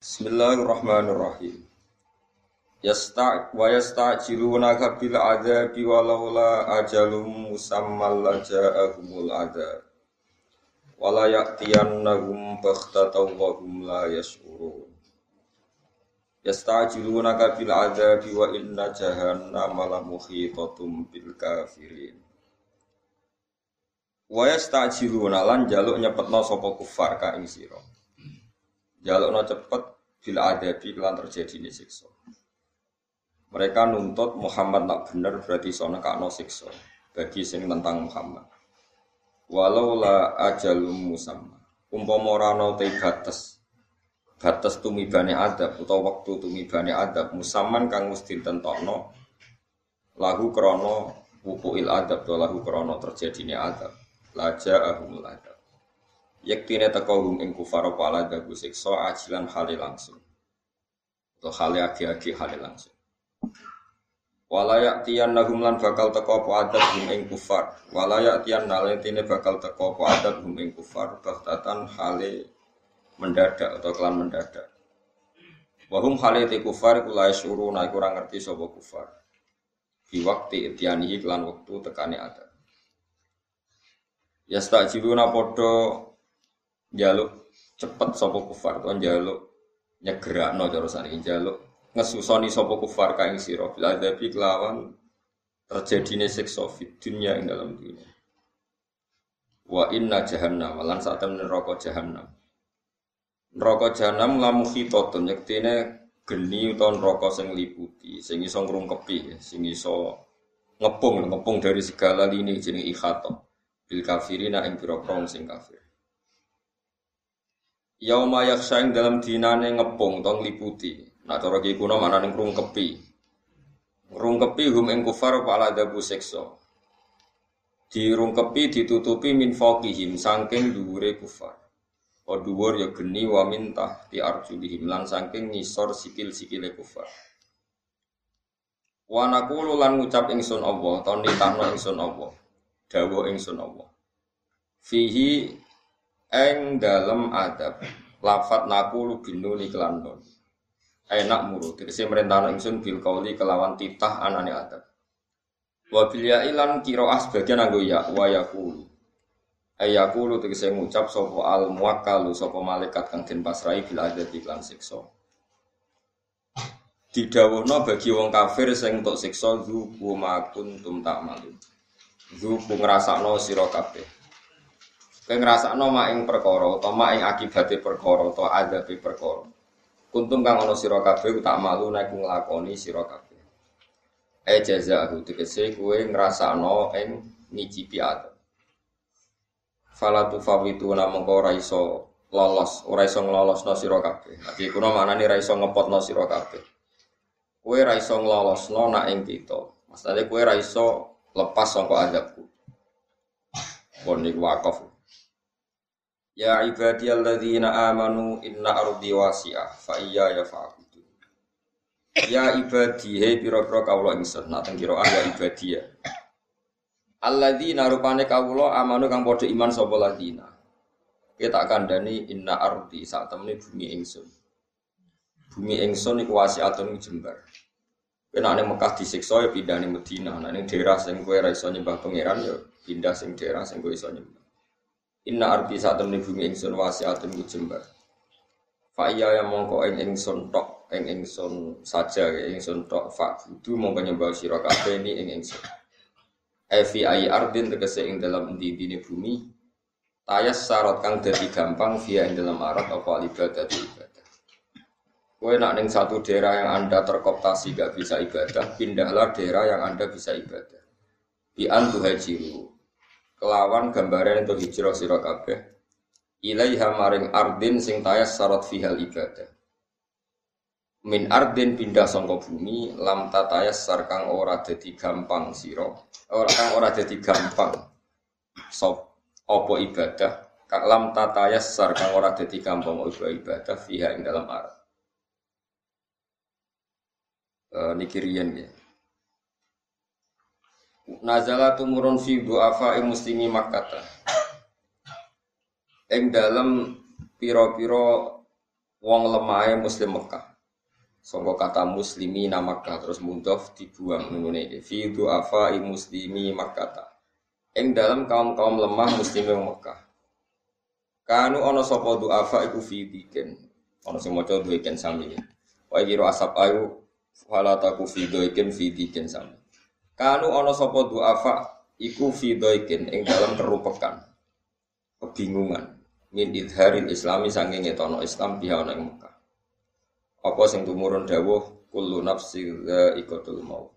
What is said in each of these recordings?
Bismillahirrahmanirrahim. Yasta wa yasta'jilunaka bil adzabi walaula ajalum musammal laja'ahumul adzab. Wala ya'tiyannahum baghtatan wa hum la yash'urun. Yasta'jilunaka bil adzabi wa inna jahannama la muhitatum bil kafirin. Wa yasta'jiluna lan jaluk nyepetno sapa kufar ka ing sira no cepet bila ada kelan terjadi ini siksa. Mereka nuntut Muhammad nak bener berarti sono no siksa bagi sing tentang Muhammad. Walau la ajalum musamma. Umpama ora ana te batas batas tumibane adab utawa waktu tumibane adab musaman kang mesti ditentokno lahu krana wukuil adab to lahu krana terjadine adab laja ahumul adab Yektine teko hum ing kufar apa ala dagu siksa ajilan hale langsung. Atau hale agi-agi hale langsung. Walayak tian nahum lan bakal teko apa adab hum ing kufar. Walayak tian naletine bakal teko apa adab hum ing kufar. Bahtatan hale mendadak atau kelan mendadak. Wahum hale te kufar kulai suruh naik kurang ngerti sobo kufar. Di waktu itianihi kelan waktu tekani adab. Ya tak jibuna podo jaluk cepet sopo kufar kon jaluk no cara saniki jaluk ngesusoni sopo kufar kain sira. Bil adabi kelawan terjadine siksa fit dunya ing dalam dunia wa inna jahannam lan saat temen neraka jahannam. Neraka jahannam lamu khitatun yektene geni utawa neraka sing liputi sing iso ngrungkepi sing iso ngepung ngepung dari segala lini jeneng ikhato bil kafirina ing pira sing kafir Yauma yakhshaing dalam dinane ngepung tong liputi. Nah cara ki kuno manane ngrungkepi. Ngrungkepi hum ing kufar apa ala dabu seksa. Dirungkepi ditutupi min faqihim saking dhuwure kufar. O dhuwur ya geni wa min tahti arjulihim lan saking ngisor sikil-sikile kufar. Wa naqulu lan ngucap ingsun Allah, ton nitahno ingsun Allah. Dawuh ingsun Allah. Fihi eng dalam adab. Lafat nakulu binuni kelan don enak muru. Tegese merintahno ingsun bil kauli kelawan titah anane adab. Wa ilan qiraah sebagian anggo ya wa yaqulu. Ayakulu tegese ngucap sapa al muwakkalu sapa malaikat kang den pasrai bil adab iklan siksa. Didhawuhna bagi wong kafir sing entuk siksa makuntum tak malu zuku ngrasakno sira kabeh Kowe ngrasakno mak ing perkara utawa mak ing akibate perkara utawa adabe perkara. Kuntum kang ana sira kabeh tak malu nek nglakoni sira kabeh. E jazaa'u tegese kowe ngrasakno ing ngicipi adab. Fala tufawitu namung ora iso lolos, ora iso nglolosno sira kabeh. Iki kuna maknane ora iso ngepotno sira kabeh. Kowe ora iso nglolosno nak ing kita. Maksudnya kowe ora iso lepas saka adabku. Pon niku wakaf. Ya ibadiyalladzina amanu inna ardi wasi'ah fa iya ya fa'budu. Ya ibadi he pira-pira kawula ingsun nak teng kira ya ibadiya. Alladzina rupane kawula amanu kang padha iman sapa ladina. Kita kandhani inna ardi sak temene bumi ingsun. Bumi ingsun iku wasi'atun jembar. Kena ning Mekah disiksa ya pindah ning Madinah. Nah ning daerah sing kowe ra iso nyembah pangeran ya pindah sing daerah sing kowe iso nyembah. Inna arti saat temen bumi ingsun wasiatun ku jembar. Fa iya yang mongko ing ingsun tok ing ingsun saja ingsun tok fa kudu mongko nyembah sira kabeh ni ing ingsun. Evi ai ardin tegese ing dalam endi bumi tayas syarat kang dadi gampang via ing dalam arat apa ibadah ibadah. Kue nak ning satu daerah yang anda terkoptasi gak bisa ibadah, pindahlah daerah yang anda bisa ibadah. Bi antu hajiru, kelawan gambaran itu hijrah sira kabeh. Ilaiha maring ardin sing tayas syarat fihal ibadah. Min ardin pindah sangka bumi lam tatayas sarkang ora dadi gampang sira ora kang ora dadi gampang sop opo ibadah. Kang lam tatayas sarkang ora dadi gampang ibadah fiha ing dalam ard uh, niki ya Nazala tumurun fi du'afa muslimi Makkah. Ing dalam piro-piro wong lemahe muslim Mekah. Sangka kata muslimi nama Makkah terus mudhof dibuang ngene iki. Fi du'afa muslimi Makkah. Ing dalam kaum-kaum lemah muslim Mekah. Kanu ana sapa du'afa iku fi diken. Ana sing maca duiken sami. Wa kira asap ayu wala taku fi duiken fi diken sami. Kanu ana sapa du'afa iku fi duiken ing dalam kerupekan. Kebingungan min idharil islami sanging ngetono Islam biha ana ing Mekah. Apa sing tumurun dawuh kullu nafsi ikotul mau.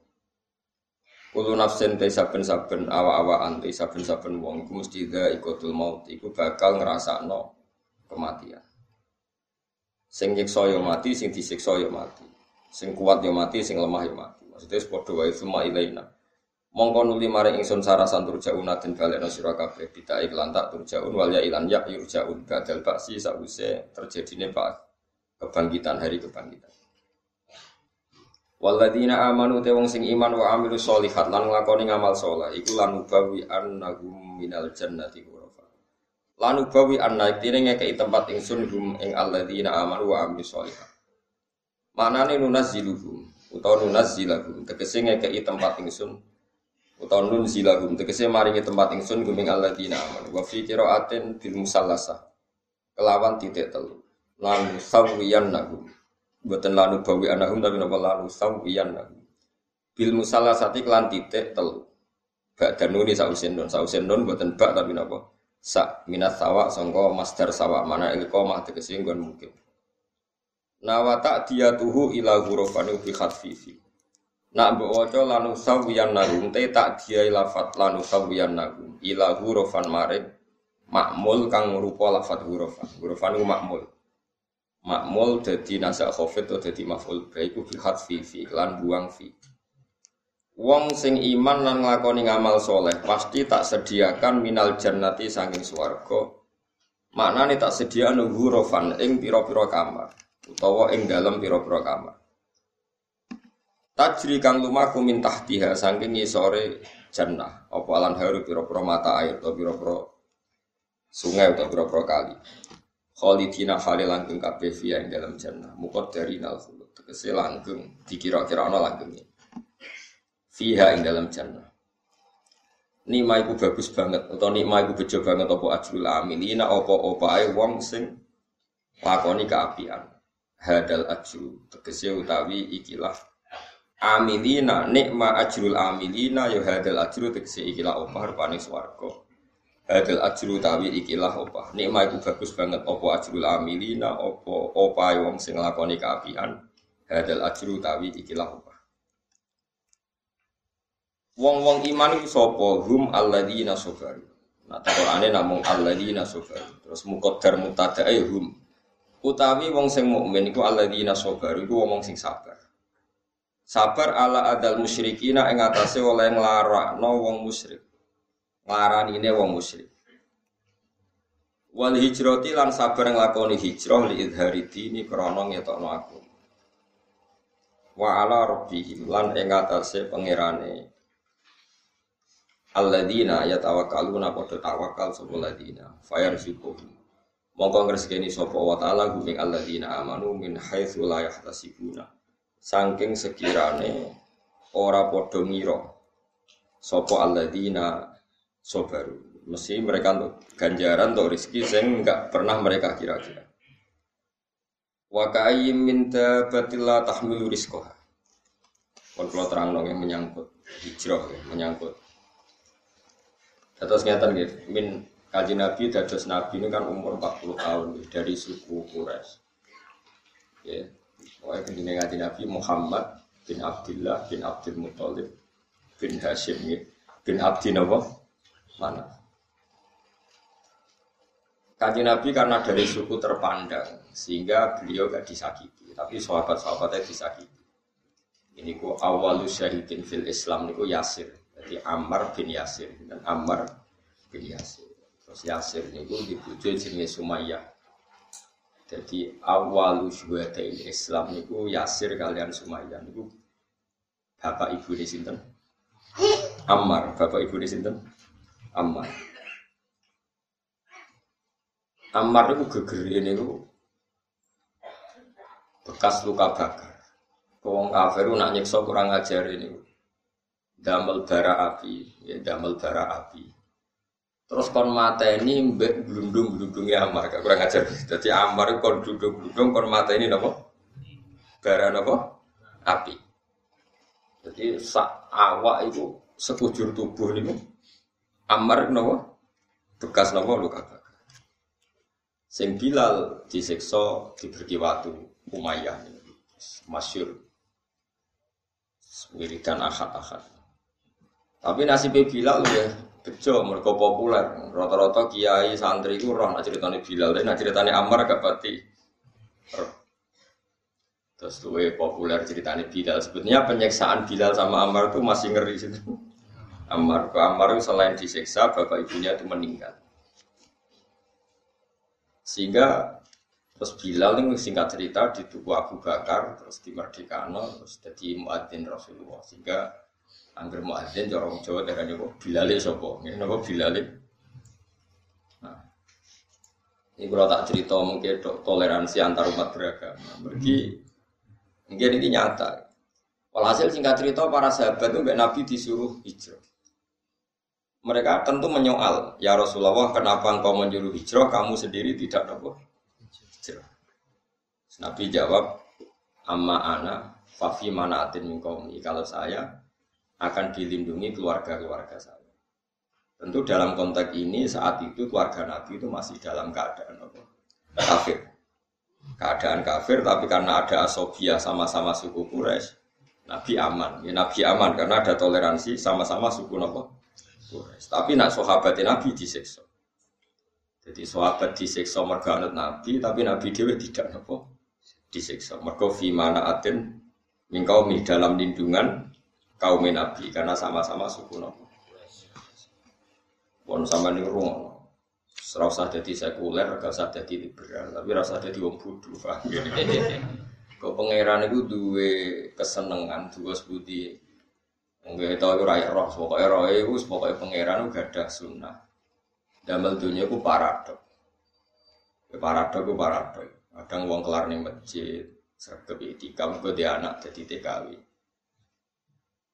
Kullu nafsin te saben-saben awa-awaan te saben-saben wong iku mesti ikotul maut iku bakal ngrasakno kematian. Sing nyiksa yo mati, sing disiksa yo mati. Sing kuat yo mati, sing lemah yo mati. Maksudnya padha wae semua ilaina mongko nuli mare ingsun sarasan turjaun den balekno sira kabeh bita iklan tak turjaun wal ya ilan ya yurjaun badal baksi sause terjadine pak kebangkitan hari kebangkitan Waladina amanu te wong sing iman wa amilu solihat lan nglakoni ngamal saleh iku lan ubawi annahum minal jannati ghurafa. Lan ubawi anna iktine ngekeki tempat ingsun hum ing alladzina amanu wa amilu solihat. Manane nunazziluhum utawa nunazzilahum tegese ngekeki tempat ingsun utawa nun zilahum. Tegese maringi tempat ingsun guming alladzina amanu. Wa fi qiraatin bil musallasa kelawan titik telu. Lan sawiyan nahum boten lanu bawi anahum tapi napa lanu sawiyan nahum bil musallasati kelan titik telu. Bak dan nuni sausen don sausen don boten bak tapi napa? Sa minat sawa sangka masdar sawa mana ilqomah tegese nggon mungkin. Nawata dia tuhu ila hurufan bi khatfifi Nak mbok waca lanu sawiyan nagum te tak diai lafat lanu sawiyan nagum ila hurufan maring makmul kang rupa lafat hurufan. Hurufan iku makmul. Makmul dadi nasak khafid atau dadi maf'ul baiku fi hadfi fi lan buang fi. Wong sing iman lan nglakoni ngamal soleh pasti tak sediakan minal jannati saking swarga. Maknane tak sediakno hurufan ing pira-pira kamar utawa ing dalam pira-pira kamar. Tajri kang lumaku min tahtiha saking ngisore jannah apa alan haru pira-pira mata air atau pira-pira sungai atau pira-pira kali. Khalidina khali langgeng kabeh fiya ing dalam jannah. dari nal khulud. Tegese langgeng dikira-kira ana langgenge. Fiha ing dalam jannah. Nima iku bagus banget atau nima iku bejo banget apa ajrul amilina apa opae wong sing lakoni keapian. Hadal ajru tegese utawi ikilah amilina nikma ajrul amilina ya hadal ajru tekse ikilah opah rupane swarga hadal ajru tawi ikilah opah nikma iku bagus banget opo ajrul amilina opo opah wong sing nglakoni kaapian hadal ajru tawi ikilah opah Wong-wong iman iku sapa hum alladzina sabaru Nah, Qur'ane namung alladzina sabaru. Terus muqaddar mutadae hum. Utawi wong sing mukmin iku alladzina sabaru iku wong sing sabar. Sabar ala adal musyrikina ing atase oleh nglarakno wong musyrik. Nglaranine wong musyrik. Wal hijrati lan sabar nglakoni hijrah li idhari dini krana ngetokno aku. Wa ala rabbihim lan ing atase pangerane alladzina yatawakkaluna padha tawakal sapa ladina fayarzuquhum mongko ngresgeni sapa wa taala guming alladzina amanu min haitsu la yahtasibuna saking sekirane ora padha ngira sapa alladzina sabaru mesti mereka untuk ganjaran untuk rezeki sing enggak pernah mereka kira-kira. Wa ka'ayyim min dabatillah tahmilu rizqaha. Kon kula yang menyangkut hijrah ya, menyangkut. Terus ngeten gitu, min kaji Nabi dados Nabi ini kan umur 40 tahun dari suku Quraisy. Ya, Pokoknya kendini ngaji Nabi Muhammad bin Abdullah bin Abdul Muthalib bin Hashim bin Abdi Nabi mana? Kaji Nabi karena dari suku terpandang sehingga beliau gak disakiti, tapi sahabat-sahabatnya disakiti. Ini ku awalus syahidin fil Islam niku Yasir, jadi Ammar bin Yasir dan Ammar bin Yasir. Terus Yasir niku dibujuk jenis Sumayyah jadi awal syuhadain Islam niku Yasir kalian Sumayyah niku bapak ibu di sinten? Ammar, bapak ibu di sinten? Ammar. Ammar niku geger niku bekas luka bakar. Wong kafir nak nyiksa kurang ajar ini. Damel bara api, ya damel bara api. Terus kon ini mbek glundung glundungnya Amar, kurang ajar. Jadi Amar kon glundung glundung kon ini nopo bara nopo api. Jadi sak awak itu sekujur tubuh ini Amar nopo bekas nopo luka bakar. Sing Bilal disiksa diberi watu Umayyah masyur wiridan akad-akad. Tapi nasib Bilal ya bejo mereka populer. Rata-rata kiai santri itu roh nak ceritane Bilal, nak ceritane Ammar gak pati. Terus luwe populer ceritane Bilal. Sebetulnya penyiksaan Bilal sama Ammar itu masih ngeri sih. Ammar, Ammar itu selain disiksa, bapak ibunya itu meninggal. Sehingga terus Bilal ini singkat cerita di tubuh Abu Bakar, terus di Merdekano, terus jadi muadzin Rasulullah. Sehingga angger muadzin orang Jawa daerah ini Bilal sopo, ini apa Bilal Nah, ini kalau tak cerita mungkin toleransi antar umat beragama. Bagi mungkin ini nyata. Walhasil singkat cerita para sahabat itu Nabi disuruh hijrah. Mereka tentu menyoal, ya Rasulullah, kenapa engkau menyuruh hijrah, kamu sendiri tidak apa? Hijrah. Nabi jawab, amma ana fafi manaatin mingkomi. Kalau saya akan dilindungi keluarga-keluarga saya. Tentu dalam konteks ini saat itu keluarga Nabi itu masih dalam keadaan apa? kafir. Keadaan kafir tapi karena ada asobia sama-sama suku Quraisy, Nabi aman. Ya, Nabi aman karena ada toleransi sama-sama suku Nabi Quraisy. Tapi nak sahabat Nabi disiksa. Jadi sahabat disiksa mergo Nabi, tapi Nabi dewe tidak nopo disiksa. Mergo fi mana atin mingkau mi dalam lindungan kaum Nabi karena sama-sama suku nopo. Pon sama nih ruang. Serasa jadi sekuler, gak usah jadi liberal, tapi rasa jadi wong bodoh, Kau pangeran itu dua kesenangan, dua sebudi Enggak itu aku rakyat roh, pokoknya roh itu pokoknya pangeran gak ada sunnah. Damel dunia ku paradok. Ya, paradok ku paradok. Kadang uang kelar nih masjid, sergap itikam gue dia anak jadi TKW.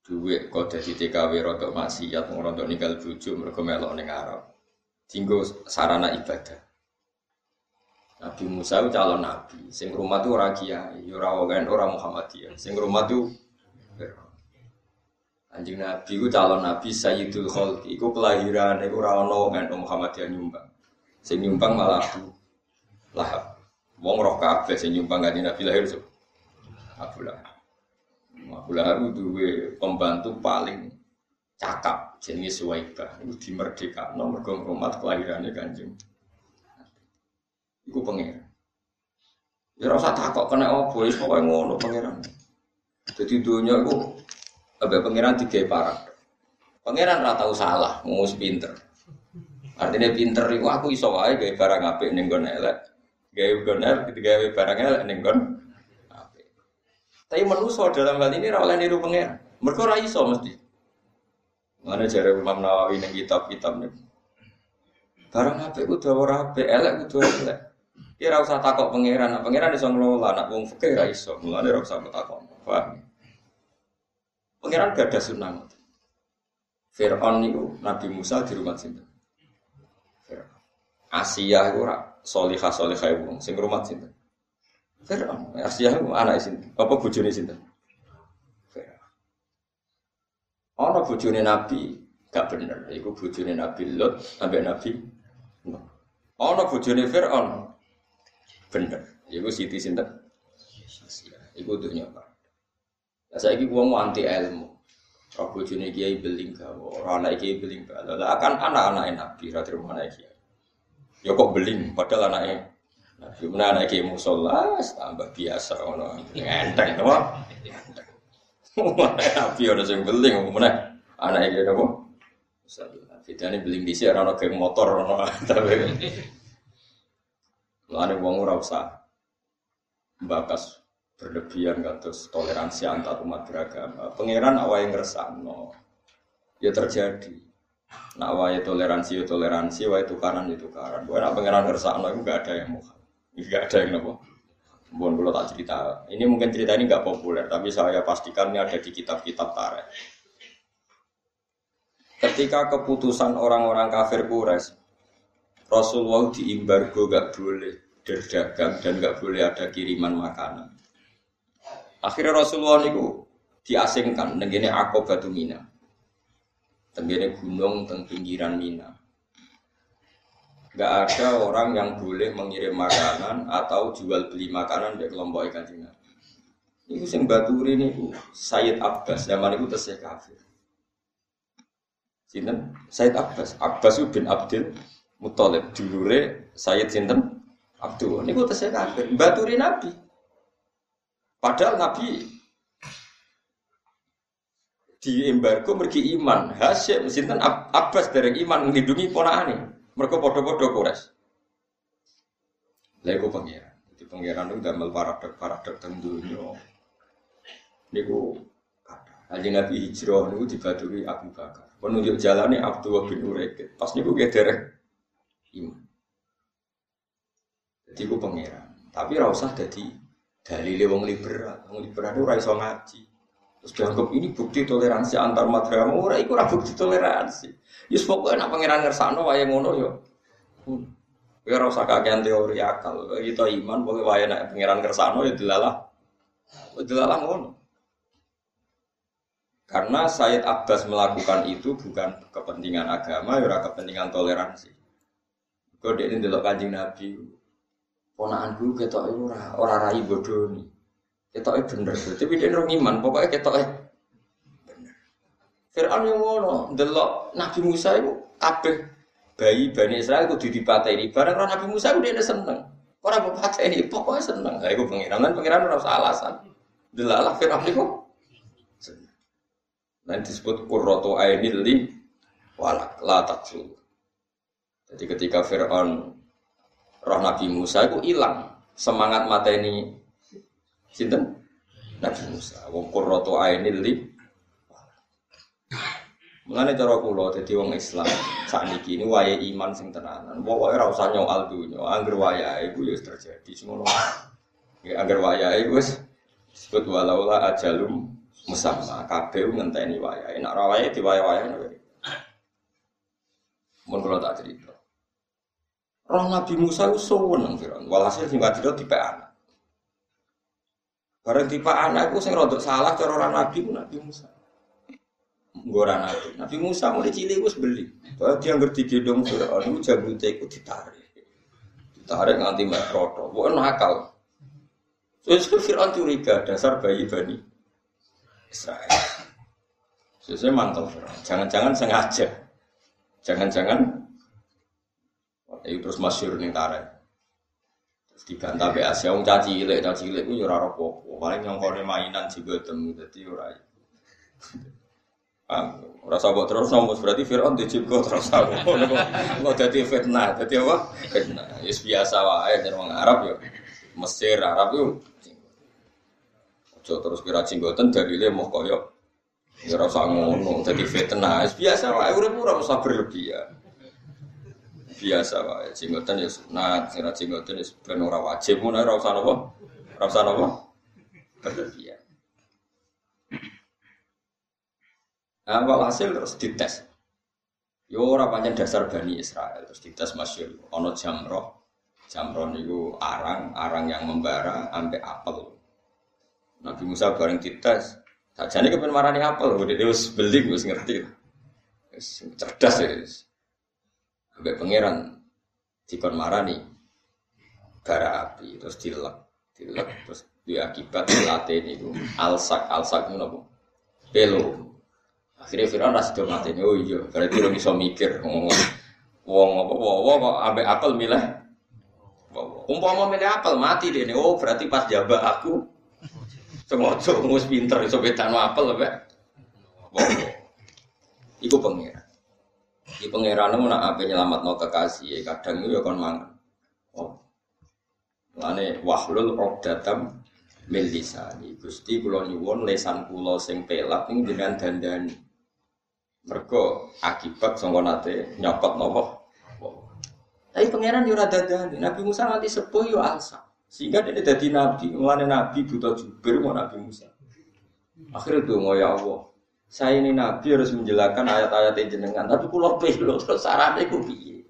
Duit kok jadi TKW rotok maksiat, rotok ninggal bujuk, mereka melok ning Arab. Tinggal sarana ibadah. Nabi Musa itu calon nabi, sing rumah tuh ora kiai, ora wong ora Muhammadiyah. Sing rumah tuh Anjing Nabi ku calon Nabi Sayyidul Khalqi iku kelahiran iku ora ono nganu Muhammadiyah nyumbang. Sing nyumbang malah Abu Lahab. Wong roh kabeh sing nyumbang kanjeng Nabi lahir so. Abu. Abu Lahab duwe pembantu paling cakap jenenge Suwaibah. Iku dimerdekakno mergo ngrumat kelahirane Kanjeng. Iku pengen. Ya ora usah takok kena opo, wis pokoke ngono pangeran. Jadi dunia itu Abe pangeran tiga parak. Pangeran rata salah, mau pinter. Artinya pinter itu aku iso wae gawe barang apik ning gone elek. Gawe gone elek gawe barang elek apik. Tapi manusia dalam hal ini ra oleh niru pangeran. Mergo ra iso mesti. Mana jare Imam Nawawi ning kitab-kitab. Barang apik kudu ora apik, elek kudu elek. Ora usah takok pangeran, pangeran iso ngelola, anak wong fikih ra iso. Mulane ora usah takok. Paham? Pengiran gak ada sunnah. Fir'aun itu Nabi Musa di rumah sinten. Asia itu solihah solihah itu sing rumah sinten. Fir'aun. Itu anak sinten. Apa bujuni sinten? Fir'aun. Ono bujuni Nabi gak bener. Iku bujuni Nabi Lot sampai Nabi Ono bujuni Fir'aun bener. Iku Siti sinten. Iku Pak. Nah, saya ini uang anti ilmu. Rabu juni kiai beling kau, orang anak kiai beling. Lah akan anak-anak nabi rati rumah anak kiai. Ya kok beling, padahal anaknya nabi anak kiai musola, tambah biasa orang enteng, tuh. Nabi ada yang beling, mana anak kiai apa? Kita ini beling di sini, orang kayak motor, tapi. Lalu uang ora usah bakas berlebihan terus toleransi antar umat beragama. Pangeran awal yang no, ya terjadi. Nah awal toleransi ya toleransi, awal itu karan itu karan. Bukan pangeran no itu gak ada yang mau, gak ada yang nopo. Mohon kalau tak cerita. Ini mungkin cerita ini nggak populer, tapi saya pastikan ini ada di kitab-kitab tarikh. Ketika keputusan orang-orang kafir Quraisy, Rasulullah diimbargo gak boleh berdagang dan gak boleh ada kiriman makanan. Akhirnya Rasulullah itu diasingkan nenggene Aqabatu Mina. Tenggene gunung teng pinggiran Mina. Gak ada orang yang boleh mengirim makanan atau jual beli makanan di kelompok ikan Cina. Ini sing baturi ini Sayyid Abbas zaman itu tesih kafir. Sinten Sayyid Abbas. Abbas bin Abdul Muthalib dulure Sayyid sinten Abdul. Niku tesih kafir. Baturi Nabi. Padahal Nabi di embargo mergi iman. Hasyim sinten Abbas dereng iman nglindungi ponakane. Padha-padha kores. Lha iku pangeran. Jadi pangeran itu damel paradok-paradok teng donya. Niku Kanjeng Nabi hijrah niku dibaduri Abu Bakar penunjuk jalannya Abdullah bin Urekit. Pas niku kayak derek iman. Jadi gue pangeran. Tapi rasa jadi dalile wong liberal. Wong liberal raiso ngaji. Terus dianggap ini bukti toleransi antar madramu. Ora iku ora bukti toleransi. Yus pokoknya nak pangeran ngersano wae ngono yo. Ya ora usah kakean teori akal. Kita iman pokoknya wae nak pangeran ngersano ya dilalah. Dilalah ngono. Karena Sayyid Abbas melakukan itu bukan kepentingan agama, ya kepentingan toleransi. Kau ini delok kanjeng Nabi, ponaan dulu kita ora ora rai bodoh nih, kita bener, tapi dia nurung iman, pokoknya kita bener. Fir'aun yang ngono, delok Nabi Musa itu kabeh bayi bani Israel itu ini, barang orang Nabi Musa itu dia seneng, orang ini pokoknya seneng, saya itu pengiran, dan pengiran harus alasan, delalah Fir'aun itu Nanti disebut kurroto ainil li walak la taksul. Jadi ketika Fir'aun roh Nabi Musa itu hilang semangat mata ini sinten Nabi Musa. Wong kurroto ainil li Mulane cara kula dadi wong Islam sakniki ini wayahe iman sing tenanan. Pokoke ora usah nyoal dunya, angger wayahe iku ya terjadi sing ngono. Ya angger wayahe wis disebut walaula ajalum musamma kabeh ngenteni wayahe nek ora wayahe diwaya-wayahe mun kula tak cerita Roh Nabi Musa itu seneng Firaun. Walhasil sing wadira tipe anak. Bareng tipe anak itu sing rodok salah cara orang Nabi ku Nabi Musa. Ngora Nabi. Nabi Musa mulai cilik wis beli. Bahwa dia ngerti gendong Firaun jambute iku ditarik. Ditarik nganti mek roto. Pokoke nakal. Terus Firaun curiga dasar bayi bani Israel. Sesuai mantap, jangan-jangan sengaja, jangan-jangan itu terus masyur nih tarik. Dibantah be Asia, wong caci cilik, caci cilik itu yura ropo, paling nyongkone mainan juga temu, jadi yura. Rasa buat terus nomus berarti Fir'aun dijibgo terus aku. Kok jadi fitnah, jadi apa? Fitnah. Ya biasa wae dari orang Arab yo. Mesir Arab yo Ojo terus kira jenggoten dalile mau koyo ya ora usah ngono dadi fitnah. Biasa wae urip ora usah berlebihan. Biasa wae jenggoten ya sunat, kira jenggoten ya ben ora wajib ngono ora usah napa? Ora usah? Berlebihan. Nah, hasil terus dites. Yo ora pancen dasar Bani Israel terus dites masyhur ana jamroh. Jamroh niku arang, arang yang membara ambek apel. Nabi Musa bareng dites. Sajane kepen marani apel, dia wis beli wis ngerti. Wis cerdas ya. Sampai pangeran dikon marani bara api terus dilek, dilek terus dia akibat latih niku alsak alsak itu napa? Pelo. Akhirnya Fir'aun rasa do mati oh iya berarti orang bisa mikir ngomong wong apa wong kok ambek apel milih umpama milih apel mati deh oh berarti pas jabah aku Sengaja ngus pinter iso bedano apel apa? Iku pangeran. Iki pangeran mau nak ape nyelametno kekasih, kadang itu ya kon mangan. Oh. Lane wahlul min lisani. Gusti kula nyuwun lesan kula sing pelak jenengan dandani. Mergo akibat sangka nate nyokot napa? Tapi pangeran yo ora. Nabi Musa nanti sepuh yo alsa. Sehingga dia jadi nabi, mulanya nabi buta jubir mau nabi Musa. Akhirnya tuh ya Allah, saya ini nabi harus menjelaskan ayat-ayat jenengan, tapi pulau pelo terus syaratnya ku piye?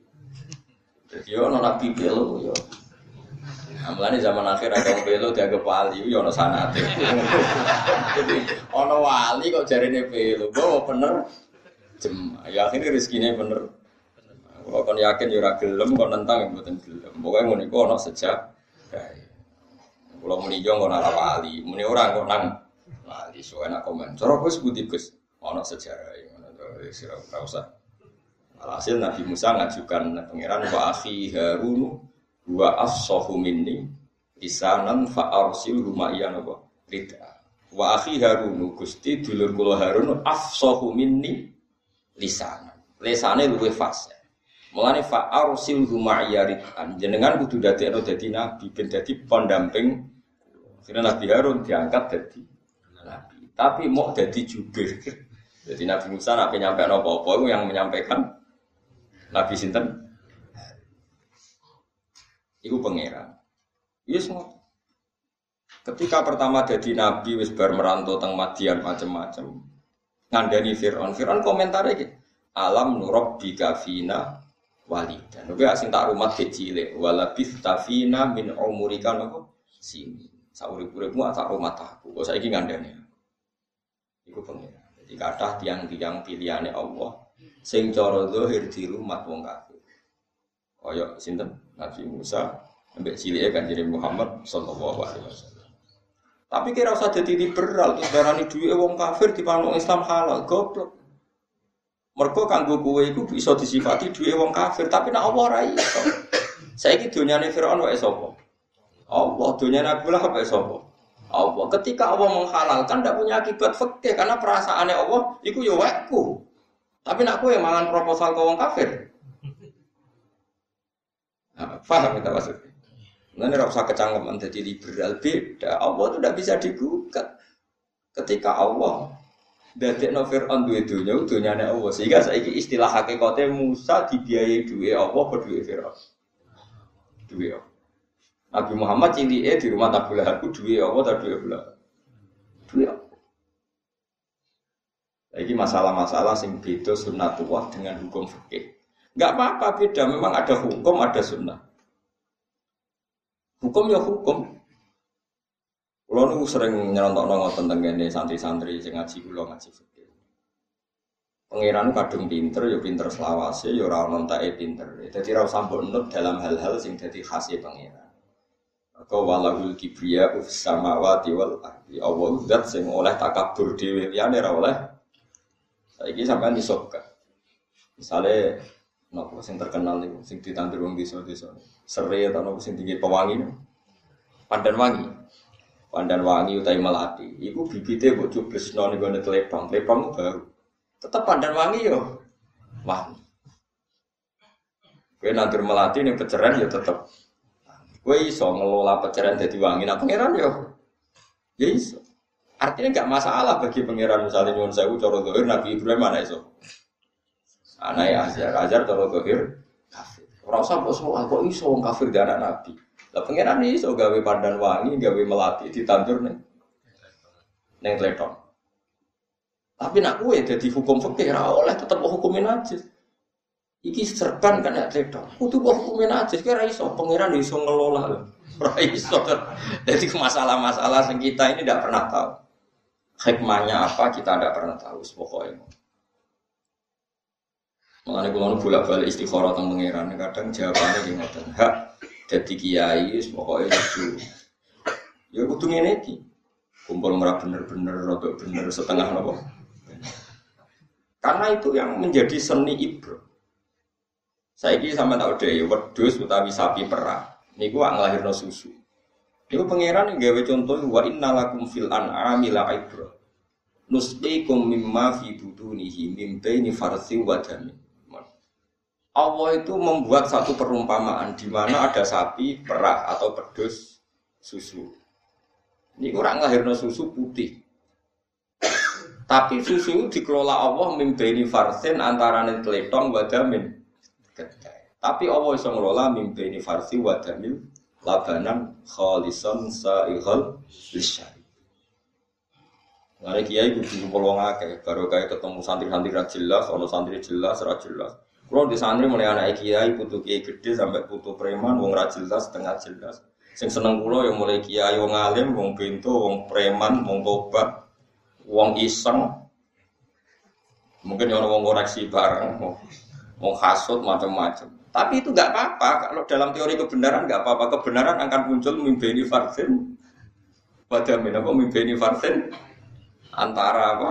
Jadi nabi pelo yo. Amlane zaman akhir ada pelo dianggap wali, yo no sanate. Jadi ono wali kok jarine pelo, bawa bener jem. Ya akhirnya rezekinya bener. Kalau kon yakin ora gelem, kon nentang mboten gelem. Pokoke ngono iku ono sejak. Kalau muni ngono ora wali, muni ora kok nang wali. So enak komen. Cara Gus ono sejarah ngono to wis ora usah. Alhasil Nabi Musa ngajukan pangeran wa akhi Harun wa afsahu minni lisanan fa arsil rumaiyan apa rida. Wa akhi Harun Gusti dulur kula Harun afsahu minni lisanan. Lisane luwih fasih. Mulane fa arsil rumaiyan jenengan kudu dadekno dadi nabi ben dadi pendamping. Akhirnya Nabi Harun diangkat nabi. Tapi mau jadi jubir. Jadi Nabi Musa penyampaian apa-apa itu yang menyampaikan Nabi Sinten. Iku pangeran. Yes, semua. Ketika pertama jadi nabi wis bar merantau teng Madian macam-macam. Ngandani Fir'aun. Fir'aun komentarnya gitu. Alam nurab bika fina walidan. Oke, asing tak rumah kecil. Walabith tafina min umurika nopo sini. Saurip-uripmu tak rumah. Kok saya ngandani. Iku pangeran. Jadi kata tiang-tiang pilihannya Allah sing cara zahir di rumah wong kafir. Kaya sinten? Nabi Musa ambek cilike Kanjeng Muhammad sallallahu alaihi wasallam. Tapi kira usah jadi liberal, terus darani duwe wong kafir di panggung Islam halal, goblok. Mergo kanggo kowe iku bisa disifati duwe wong kafir, tapi nek Allah ora iso. Saiki donyane Firaun wae sapa? Allah, dunia Nabi lah apa sapa? Allah. Ketika Allah menghalalkan tidak punya akibat fikih karena perasaannya Allah itu ya wakku. Tapi nak kue mangan proposal ke wong kafir. Nah, paham kita maksudnya? Nanti tidak usah kecangkeman jadi liberal beda. Allah itu tidak bisa digugat. Ketika Allah dari novir on dua dunia, dunia Allah. Sehingga saya istilah hakikatnya Musa dibiayai dua Allah atau dua Fir'aun. Dua Allah. Nabi Muhammad cili di rumah tabula aku dua Allah atau dua belah. Dua. Ini masalah-masalah sing beda sunnatullah dengan hukum fikih. Enggak apa-apa beda, memang ada hukum, ada sunnah. Hukum ya hukum. Kulo nu sering nyerontok nongol tentang ini santri-santri sing ngaji kulo ngaji fikih. Pangeran kadung pinter, ya pinter selawase, ya ora nontae pinter. Jadi ra usah nut dalam hal-hal sing dadi khasnya pangeran. Kau walahul kibriya uf samawati wal ardi. Allah zat sing oleh takabur dhewe liyane ra oleh Saiki sampean iso buka. Misale nopo sing terkenal niku sing ditandur wong desa-desa. Serai atau nopo sing tinggi pewangi. Pandan wangi. Pandan wangi utai melati. Iku bibite mbok cublesno ning gone telepang. Telepang baru. Tetep pandan wangi yo. Wangi. Kowe nandur melati ning peceran ya tetep. Kowe iso ngelola peceran dadi wangi. Nah pangeran yo. Ya iso. Artinya nggak masalah bagi pangeran misalnya nyuwun sewu coro dohir Nabi Ibrahim mana iso. Anak ya Azhar, Azhar coro dohir kafir. Orang usah kok semua kok iso kafir dari Nabi. Lah pangeran iso gawe pandan wangi, gawe melati ditandur nih. Neng tleton. Tapi nak kue jadi hukum fikih ra oleh tetep hukumin aja. Iki serban kan ya tleton. Kudu hukumin aja, kira iso pangeran iso ngelola. Ora iso. Jadi masalah-masalah yang kita ini tidak pernah tahu. Hikmahnya apa kita tidak pernah tahu pokoknya. Mengenai kulon bolak balik istikharah tentang pangeran. Kadang jawabannya gini ngoten. Hak jadi kiai pokoknya itu. Ya kudu ngene iki. Kumpul merah bener-bener, rodok bener setengah nopo. Karena itu yang menjadi seni ibro. Saya ini sama tahu deh, wedus utawi sapi perah. Niku nglahirno susu. Niku pangeran yang gawe contoh wa innalakum fil an'ami la ibra. Nusqikum mimma fi butunihi mim baini farsi wa damin. Allah itu membuat satu perumpamaan di mana ada sapi perah atau pedus susu. Ini kurang lahirno susu putih. Tapi susu dikelola Allah mimpeni farsin antara teletong wa damin. Tapi Allah bisa ngelola mimpeni farsi wa damil labanan khalisan sa'ighal lisyari. Ngene kiai kudu ngumpul wong baru kayak ketemu santri-santri ra jelas, ono santri jelas, ra jelas. Kulo di santri mulai anak kiai, putu kiai gede sampai putu preman, wong ra jelas, setengah jelas. Sing seneng kulo yang mulai kiai wong alim, wong bento, wong preman, wong tobat, wong iseng. Mungkin yang wong koreksi bareng, wong hasut macam-macam. Tapi itu nggak apa-apa. Kalau dalam teori kebenaran nggak apa-apa. Kebenaran akan muncul mimbeni farsin. Pada kok mimbeni farsin antara apa?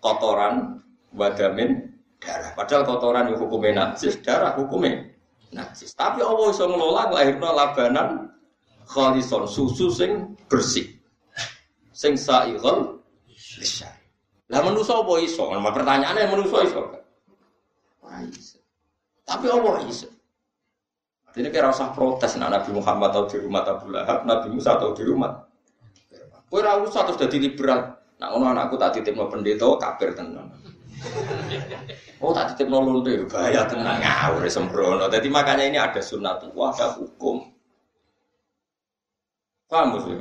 Kotoran wadamin darah. Padahal kotoran itu hukumnya najis, darah hukumnya najis. Tapi Allah bisa ngelola lahirna labanan khalison susu sing bersih. Sing sa'ighal lisyari. Lah manusa apa iso? Nah, pertanyaannya manusa iso? Tapi Allah iso. Ini kira usah protes nah, Nabi Muhammad atau di rumah Abu Lahab, Nabi Musa atau di rumah. Ora usah terus dadi liberal. Nah, ngono anakku tak titipno pendeta kafir tenan. Oh tak titip nolol tuh bahaya tenang ngawur sembrono. Jadi makanya ini ada sunnatullah, ada hukum. Paham sih?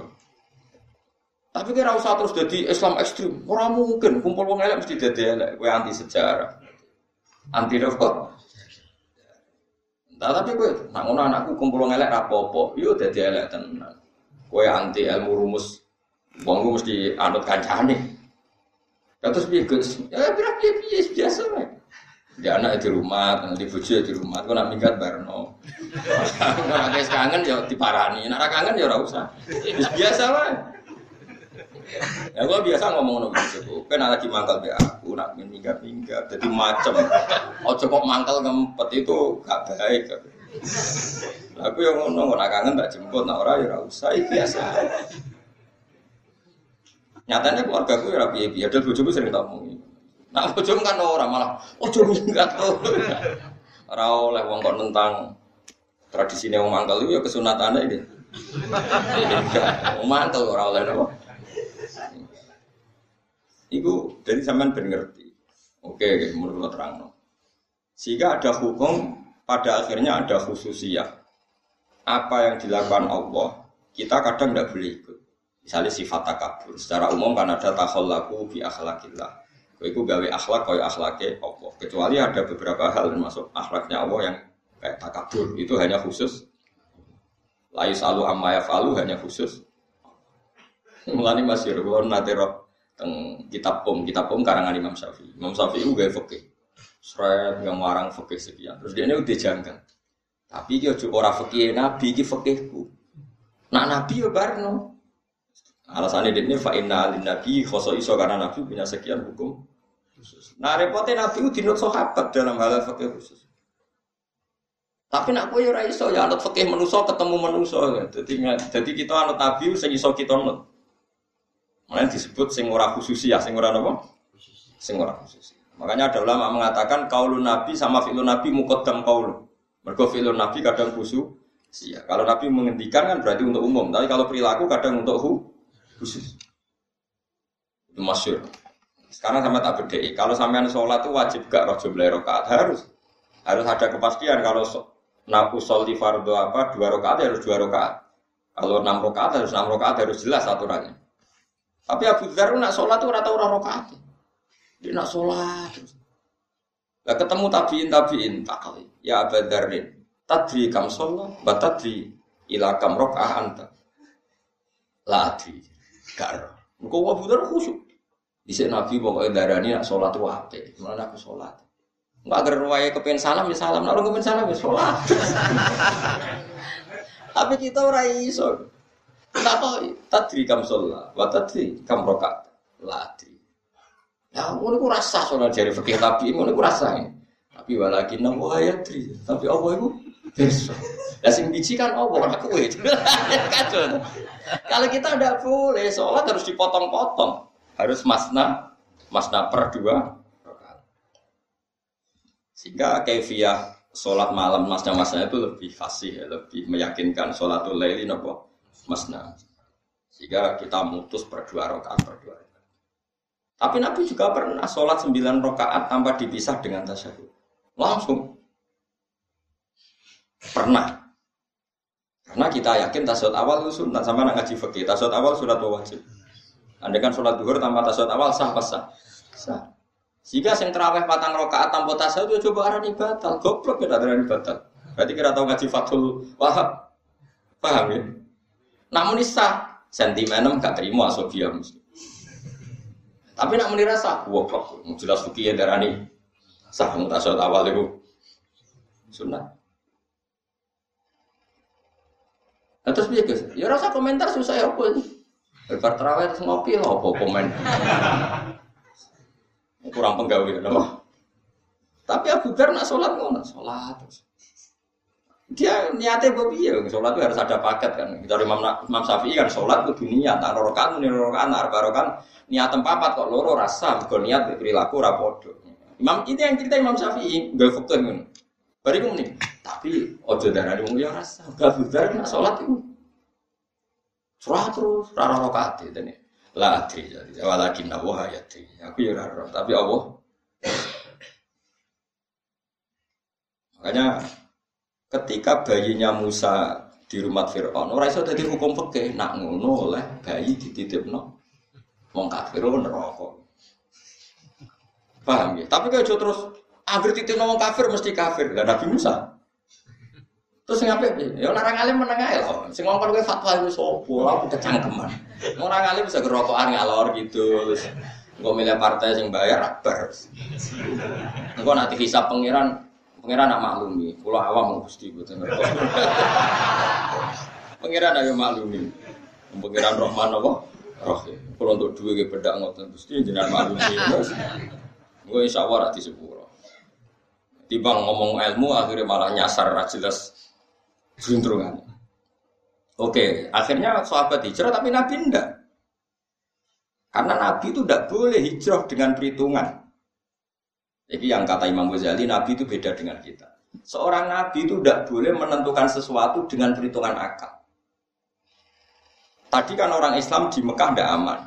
Tapi kira usah terus jadi Islam ekstrim. Orang mungkin kumpul wong elek mesti jadi elek. Kue anti sejarah, anti apa? Nah, tapi kue, nak ngono anakku kumpul elek rapopo, yo jadi elek tenan. Kue anti ilmu rumus, wong mesti anut kancane. Terus piye Gus? Ya berapa piye biasa nih. Dia anak di rumah, nanti bujuk di rumah, kok nak minggat barno. Kalau guys kangen ya diparani, nak kangen ya ora usah. Biasa lah. Ya gua biasa ngomong nopo gitu. Kan lagi mangkal be aku, nak minggat minggat, jadi macem. Ojo kok mangkal ngempet itu gak baik. Aku yang ngomong, nak kangen tak jemput, nak ora ya usah, biasa. Nyatanya keluarga gue ya piye, dan bojoku sering tak omongi. Nah bojomu kan orang malah, ojo minggat tuh. Ora oleh wong kok tentang tradisi wong mangkal itu ya kesunatannya ini. Mangkal ora oleh napa. Iku dari zaman ben. Oke, menurut terang. Sehingga ada hukum, pada akhirnya ada khususiyah. Apa yang dilakukan Allah, kita kadang tidak boleh ikut. Misalnya sifat takabur. Secara umum kan ada takhallaku bi akhlakillah. Itu gawe akhlak kaya akhlaknya Allah. Kecuali ada beberapa hal termasuk akhlaknya Allah yang kayak takabur. Itu hanya khusus. Layu salu amma falu hanya khusus. Mulani masih kalau nanti teng kitab pom kitab pom karangan Imam Syafi'i. Imam Syafi'i itu gawe fakih. Seret yang warang fakih sekian. Terus dia ini udah janggal. Tapi dia juga orang fakih nabi, dia fakihku. Nah nabi ya barno. Alasannya ini fa inna alin nabi khoso iso karena nabi punya sekian hukum khusus. Nah repotnya nabi itu dinut sahabat dalam hal fakih khusus. Tapi nak kowe ora iso ya anut fakih manusa ketemu manusa. Jadi jadi kita anut nabi sing iso kita anut. Makanya disebut sing khusus ya, sing ora apa? Sing ora khusus. Makanya ada ulama mengatakan kaulun nabi sama fi'lun nabi muqaddam kaulu. Mergo fi'lun nabi kadang khusus. Iya, kalau nabi menghentikan kan berarti untuk umum, tapi kalau perilaku kadang untuk hu, khusus. Itu masyur. Sekarang sama tak beda. Kalau sampean sholat itu wajib gak roh jumlah rokaat harus. Harus ada kepastian kalau naku di fardo apa dua rokaat ya harus dua rokaat. Kalau enam rokaat harus enam rokaat harus jelas aturannya. Tapi Abu Dhar nak sholat itu rata orang rokaat. Dia nak sholat. Lah ketemu tabiin tabiin tak kali. Ya Abu Dharin. Tadri kam sholat, batadri ilakam rokaat anta. Ladri. Gak Engkau Abu Dhar khusyuk. Bisa Nabi pokoknya darani nak sholat itu apa? Mana aku sholat? Enggak agar ruwaya kepen salam ya salam, nak kepen salam ya sholat. Tapi kita orang iso. Tahu, tadri kam sholat, wa tadri kam rokat, ladri. Ya, mau aku rasa sholat dari fakir tapi mau aku rasa Tapi walaki namu ayatri, tapi apa itu besok. Lah sing biji kan apa aku itu. Kacau. Kalau kita tidak boleh, sholat harus dipotong-potong. Harus masna, masna per dua. Sehingga kefiah sholat malam masnya masnya itu lebih fasih, lebih meyakinkan sholatul laili nopo masna. Sehingga kita mutus per dua rakaat per dua rakaat. Tapi Nabi juga pernah sholat sembilan rakaat tanpa dipisah dengan tasyahud. Langsung. Pernah. Karena kita yakin tasawuf awal itu sunat sama nak ngaji fikih. Tasawuf awal surat wajib. Anda kan sholat duhur tanpa tasawuf awal sah pas sah. Sah. Jika sing terawih patang rokaat tanpa tasawuf itu coba arani batal. Goblok ya arani batal. Berarti kira tahu ngaji Fathul Wahab. Paham ya? Namun sah. Sentimenem gak terima Sofia. Tapi nak menira sah. Goblok. Jelas fikih ya darani sah tasawuf awal itu sunat. Nah, terus piye Gus? Ya rasa komentar susah ya apa ini. Bar terawih terus ngopi lah apa komen. Kurang penggawe nama. Tapi Abu Bakar nak sholat ngono, sholat terus. Dia niatnya babi ya, sholat itu harus ada paket kan. Kita Imam, Imam Syafi'i kan sholat itu dunia, tak rorokan, ini rorokan, tak barokan. Niat tempat kok loro rasa, bukan niat perilaku rapodo. Imam ini yang cerita Imam Syafi'i, gak fakta ngono. Bariku nih, tapi ojo darah di ya rasa, gak budar nak sholat itu. Surah terus, rara rokaat itu nih. Lah adri, jadi walakin Allah ya. Aku ya rara, tapi Allah. Makanya ketika bayinya Musa di rumah Fir'aun, orang itu jadi hukum fikih, nak ngono oleh bayi dititip no, mau kafir neraka. Paham ya? Tapi kalau terus Agar titip ngomong kafir mesti kafir. Lah Nabi Musa. Terus ngapain? Ya orang alim meneng ae lho. Sing ngomong kowe fatwa iku sapa? Lah kecangkeman. Orang alim bisa gerokokan ngalor gitu. Engko milih partai sing bayar akbar. Engko nanti hisap pangeran pangeran nak maklumi. Kula awam Gusti boten ngerti. Pangeran ayo maklumi. Pangeran Rahman apa? Rahim. Kalau untuk dua ke bedak ngoten Gusti jenengan maklumi. Gue insya Allah rati sepuluh. Timbang ngomong ilmu akhirnya malah nyasar jelas beruntungan. Oke, akhirnya sahabat hijrah tapi Nabi enggak. Karena Nabi itu tidak boleh hijrah dengan perhitungan. Jadi yang kata Imam Ghazali, Nabi itu beda dengan kita. Seorang Nabi itu tidak boleh menentukan sesuatu dengan perhitungan akal. Tadi kan orang Islam di Mekah tidak aman.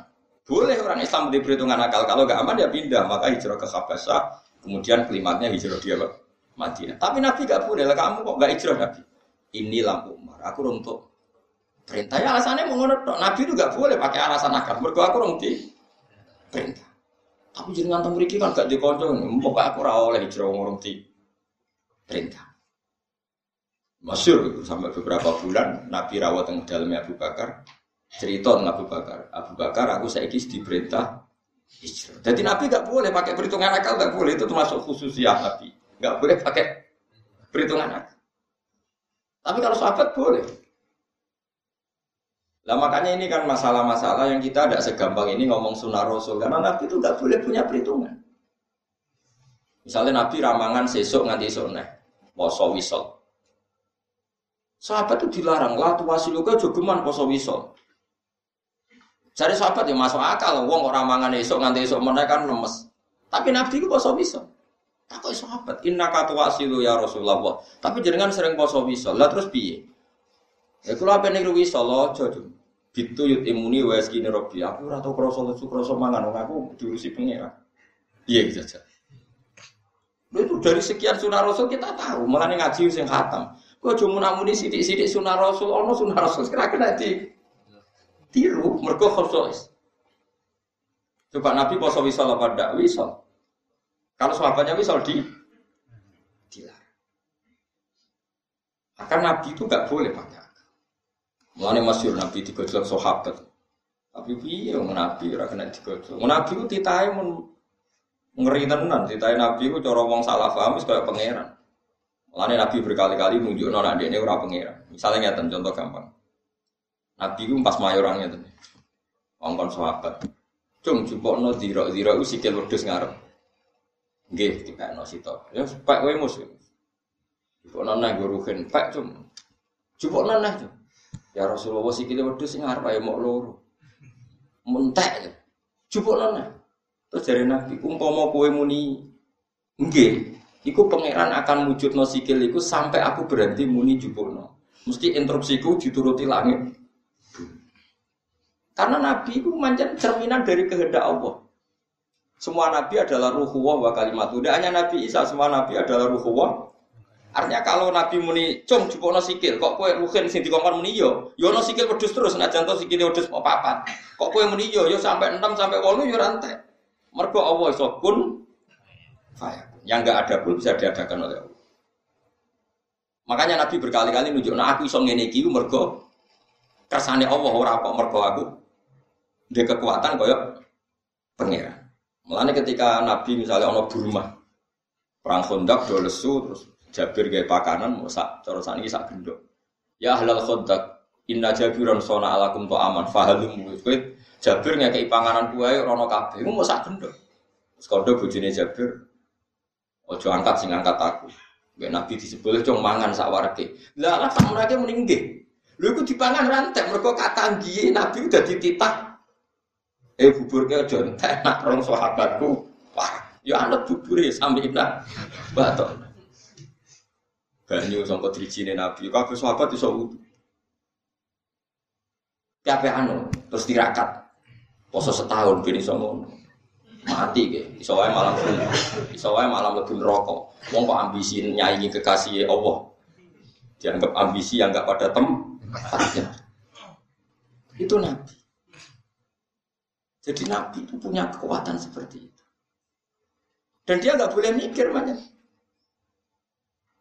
Boleh orang Islam di perhitungan akal. Kalau nggak aman ya pindah. Maka hijrah ke Habasyah Kemudian kelimatnya hijrah dia apa? Madinah. Tapi Nabi gak boleh kamu kok gak hijrah Nabi. Ini lampu Umar. Aku untuk perintah. Ya alasannya ngono Nabi itu gak boleh pakai alasan akal. Mergo aku di perintah. Tapi jenengan temu mriki kan gak dikonco. Mbok aku ora oleh hijrah ngurung di perintah. Masyur sampai beberapa bulan Nabi rawat yang dalamnya Abu Bakar cerita tentang Abu Bakar. Abu Bakar aku saya diperintah hijrah. Jadi Nabi nggak boleh pakai perhitungan akal, nggak boleh itu termasuk khususnya Nabi. Nggak boleh pakai perhitungan akal. Tapi kalau sahabat boleh. Lah makanya ini kan masalah-masalah yang kita tidak segampang ini ngomong sunnah Rasul karena Nabi itu nggak boleh punya perhitungan. Misalnya Nabi ramangan sesuk nganti sore, poso wisol. Sahabat itu dilarang, lah tuwasiluka jogeman poso wisol. Cari sahabat yang masuk akal, wong orang mangan esok nganti esok mana kan lemes. Tapi Nabi itu poso bisa. Takut sahabat, inna katu wasilu ya Rasulullah. Tapi jangan sering poso bisa. Lah terus piye? Ya kalau apa nih rugi solo jodoh. Bitu yut imuni wes gini robi. Aku rata kroso lucu kroso mangan. Wong aku diurusi pengira. Iya gitu aja. Lu itu dari sekian sunnah rasul kita tahu. Malah ngaji sing khatam. Kau cuma namuni sidik-sidik sunnah rasul. Ono sunnah rasul. Kira kira di tiru mergo khusus. Coba Nabi poso wisol apa wisol? Kalau sahabatnya wisol di dilarang. Akan Nabi itu nggak boleh pakai. Mulane masyur Nabi digojlok sahabat. Tapi piye wong Nabi ora kena digojlok. Nabi itu titahe mun ngeri tenan, titahe Nabi itu cara wong salah paham wis kaya pangeran. Mulane Nabi berkali-kali nunjukno nek ini ora pangeran. Misalnya ngeten contoh gampang. Nabi itu pas mayorangnya tuh. Ongkon sahabat. Cung no zira zira u sikil wedhus ngarep. Nggih, dipekno sito. Ya pak kowe mus. Jupukno nang guruhin, pak cung. Jupukno nang. Ya Rasulullah sikil wedhus sing ngarep ae mok loro. Mentek. Jupukno nang. Terus dari Nabi, umpama kowe muni nggih, iku pangeran akan wujudno sikil iku sampai aku berhenti muni jupukno. Mesti interupsiku dituruti langit. Karena Nabi itu manjat cerminan dari kehendak Allah. Semua Nabi adalah ruhuwah wa kalimat. Tidak hanya Nabi Isa, semua Nabi adalah ruhuwah Artinya kalau Nabi muni cung no sikil, kok kue mungkin sing dikongkon muni yo, yo no sikil pedus terus, nah contoh sikil pedus mau papat. Kok kue muni yo, yo sampai enam sampai walu yo rantai. Mergo Allah iso kun Yang enggak ada pun bisa diadakan oleh Allah. Makanya Nabi berkali-kali nunjuk, nah aku iso ngene iki mergo kersane Allah ora kok mergo aku. Dia kekuatan koyok pengira. Mulane ketika Nabi misalnya ono Burma, perang Khandaq do lesu terus Jabir gaya pakanan mau sak cara ini sak gendok. Ya halal khodak inna jabiran sona alakum to aman fahalum kowe Jabir ngekeki panganan kuwe rono kabeh mau sak gendok. Terus bojone Jabir ojo angkat sing angkat aku. Gak nabi disebut cung mangan sak warke. Lah lah sak mereka mending nggih. Lho iku dipangan rantek mergo kata nggih nabi udah dititah. Eh buburnya aja entek nak rong sahabatku. Wah, ya anak bubure sampe nak batok banyu sangka drijine Nabi. Kabeh sahabat iso wudu. Kabeh anu terus tirakat. Poso setahun ben iso ngono. Mati ke, iso wae malam iso wae malam lebih neraka. Wong kok ambisi nyaingi kekasih Allah. Dianggap ambisi yang enggak pada tempatnya. Itu Nabi. Jadi Nabi itu punya kekuatan seperti itu. Dan dia nggak boleh mikir banyak.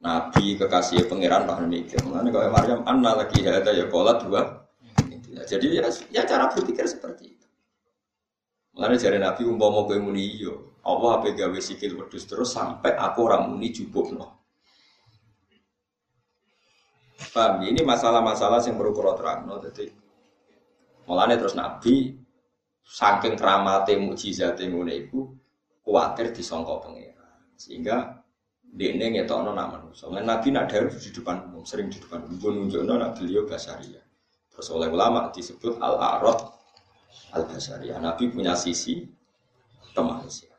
Nabi kekasih pangeran tak mikir. Mana kalau Maryam anna lagi ada ya kolat dua. Jadi ya, ya cara berpikir seperti itu. Mana jari Nabi umpama kowe muni iya, Allah apa gawe sikil wedhus terus sampai aku ora muni no. Paham? Ini masalah-masalah yang perlu kalau terang. No? Jadi, mulanya terus Nabi saking keramate mujizat ngono iku kuatir disangka pangeran. Sehingga dia ini ngetokno nama manusia. Nabi nak ada di depan umum, sering di depan umum. Nunjukno nak beliau basaria. Terus oleh ulama disebut al arad al basaria. Nabi punya sisi kemanusiaan.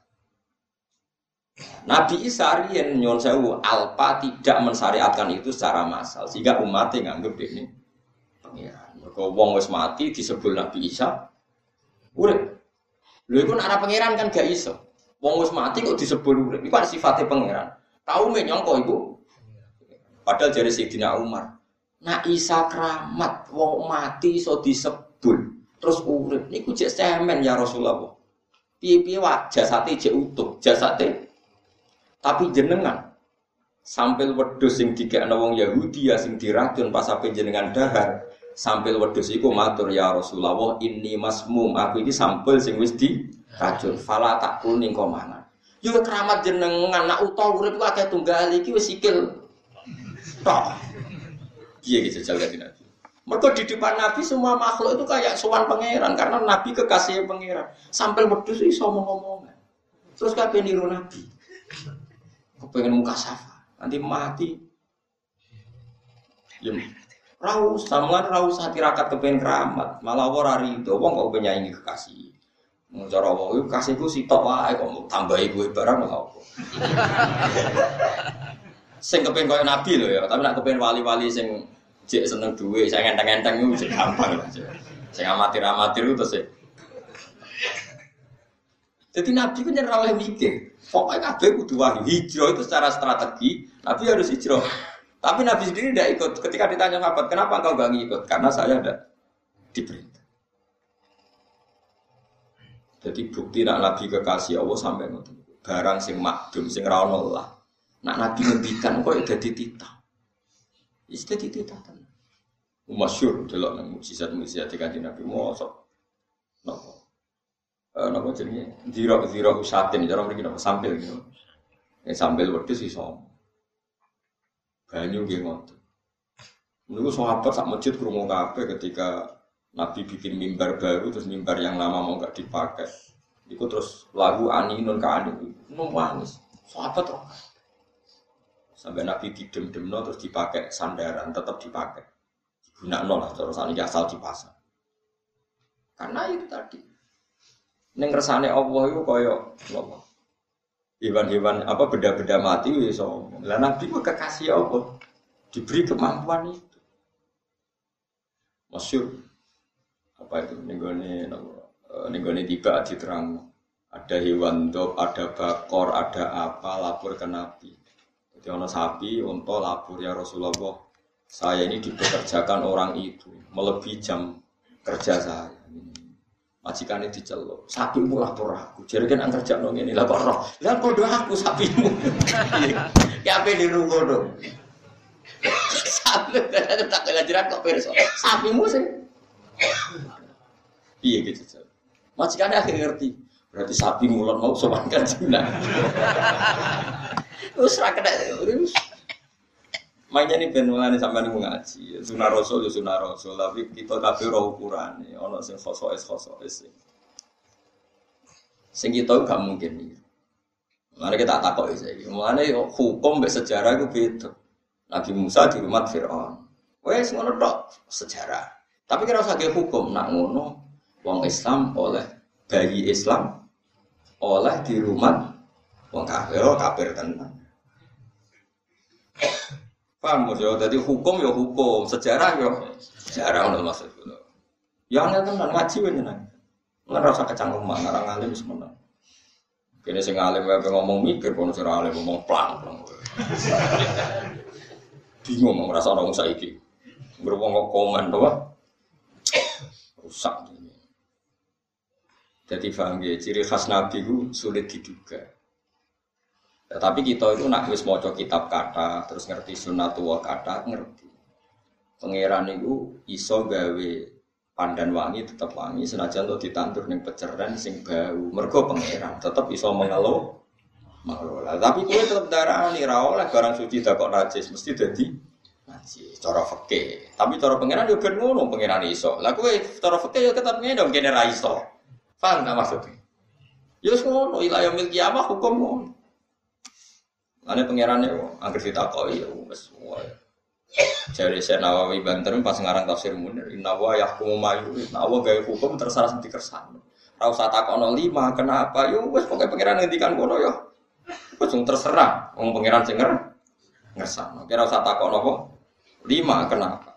Nabi Isa yang nyon sewu alpa tidak mensyariatkan itu secara massal sehingga umatnya nganggep ini pengiran. Mereka wong wis mati disebut Nabi Isa urip. Lha iku nek pangeran kan gak iso. Wong wis mati kok disebut urip. Iku sifatnya pangeran. Tahu menyongko ibu. Padahal dari Sayyidina Umar. Nah Isa keramat, wong mati so disebul. Terus urip, ini cek semen ya Rasulullah. Piye-piye wak jasate cek utuh, jasate. Tapi jenengan sambil wedhus sing dikekno wong Yahudi ya sing diracun pas sampai jenengan dahar sambil wedhus iku matur ya Rasulullah ini masmum aku ini sampel sing wis diracun fala tak kuning kok Yo keramat jenengan nak utah urip akeh tunggal iki wis sikil. Tok. Piye gitu jajal kanjeng Nabi. Mereka di depan Nabi semua makhluk itu kayak sowan pangeran karena Nabi kekasih pangeran. Sampai wedhus iso ngomong Terus kabeh niru Nabi. Kepengen muka safa, nanti mati. Ya, Raus, samuan raus hati rakat kepengen keramat, malah ora rido, wong kok penyanyi kekasih. Cara wong iku kasihku sitok wae kok tambahi gue barang lho apa. sing kepen koyo nabi lho ya, tapi nak kepen wali-wali sing jek seneng duwe, saya ngenteng-ngenteng iku sing gampang lah. Sing amatir-amatir itu sih. Jadi Nabi kan jangan oleh mikir. Pokoknya kabeh kudu wahyu. Hijrah itu secara strategi, Nabi harus hijrah. Tapi Nabi sendiri tidak ikut. Ketika ditanya sahabat, kenapa engkau gak ngikut? Karena saya ada diberi. Jadi bukti nak Nabi kekasih Allah sampai nanti barang sing makdum sing ra lah. Nak Nabi ngendikan kok dadi titah. Wis dadi titah tenan. Masyhur delok nang mukjizat-mukjizat kanjeng Nabi mosok. Napa? Eh napa jenenge? Zira-zira usatin cara mriki napa sampil gitu. Eh sambil wedhus iso. Banyu nggih ngoten. Niku sahabat sak masjid krungu kabeh ketika Nabi bikin mimbar baru terus mimbar yang lama mau nggak dipakai. Itu terus lagu aninun ke anin, nangis. Sahabat roh. Sampai Nabi didem no terus dipakai sandaran, tetap dipakai. Guna nol lah terus asal dipasang. Karena itu tadi. Neng resane Allah itu koyo Allah. Hewan-hewan apa beda-beda mati so. Lah Nabi itu kekasih Allah. Diberi kemampuan itu. Masyur apa itu nenggone eh, nenggone tiba diterang ada hewan dop, ada bakor, ada apa lapor ke Nabi. Jadi ono sapi, unta lapor ya Rasulullah. Saya ini dipekerjakan orang itu melebihi jam kerja saya. Majikan ini diceluk, sapi mu lapor aku. Jadi kan kerja nong ini lapor roh. Lah kodo aku sapimu. ya apa di rumah dong? Sapi tak kelajaran kok perso. Sapimu sih. Iya gitu. Majikan akhirnya ngerti. Berarti sapi mulut mau sopan kan Cina. Terus rakyat terus Makanya ini ben mulane sampean ngaji. Sunah Rasul ya sunah Rasul, tapi kita kabeh roh ukurane, ana sing khosoes khosoes sing. Kita gak mungkin nih. Mulane kita takok iki. Mulane hukum mbek sejarah itu beda. Nabi Musa di rumah Fir'aun. Wes ngono tok sejarah. Tapi kira usah hukum nak ngono wong Islam oleh bayi Islam oleh di rumah wong kafir oh, kafir tenan. Paham ya? Jadi hukum ya hukum, sejarah ya sejarah untuk maksud itu. Yang itu tenan ngaji wae nang. Ora rasa kecangkeman, ora ngalim wis menang. Kene sing alim wae ngomong mikir kono sing alim ngomong plang plang. Bingung mau ngerasa orang saiki. Berwong komen doa. Rusak ini. Jadi paham ya, ciri khas Nabi itu sulit diduga. Ya, tapi kita itu nak wis maca kitab kata, terus ngerti sunatullah kata, ngerti. Pangeran itu iso gawe pandan wangi tetap wangi senajan tuh ditandur ning peceran sing bau. Mergo pangeran tetap iso mengelola mengelola. Tapi kue tetap darah nih oleh barang suci tak kok najis mesti jadi najis. Cara fakih. Tapi cara pangeran juga ngono pangeran iso. Lah kue cara fakih ya tetap ngene kene ra iso. Paham maksudnya? Ya ngono ila yaumil kiamah hukum ngono. Ane pangerannya, agar kita kau ya, wes wae. Jadi saya Nawawi Banten pas ngarang tafsir Munir, Inna wa yahkumu mayu, Inna wa gaya hukum terserah sendiri kersan. Rau sata kono lima, kenapa? Yo wes pokoknya pangeran ngendikan kono yo. Wes terserah, wong pangeran singer ngersan. Kira sata kono kok lima, kenapa?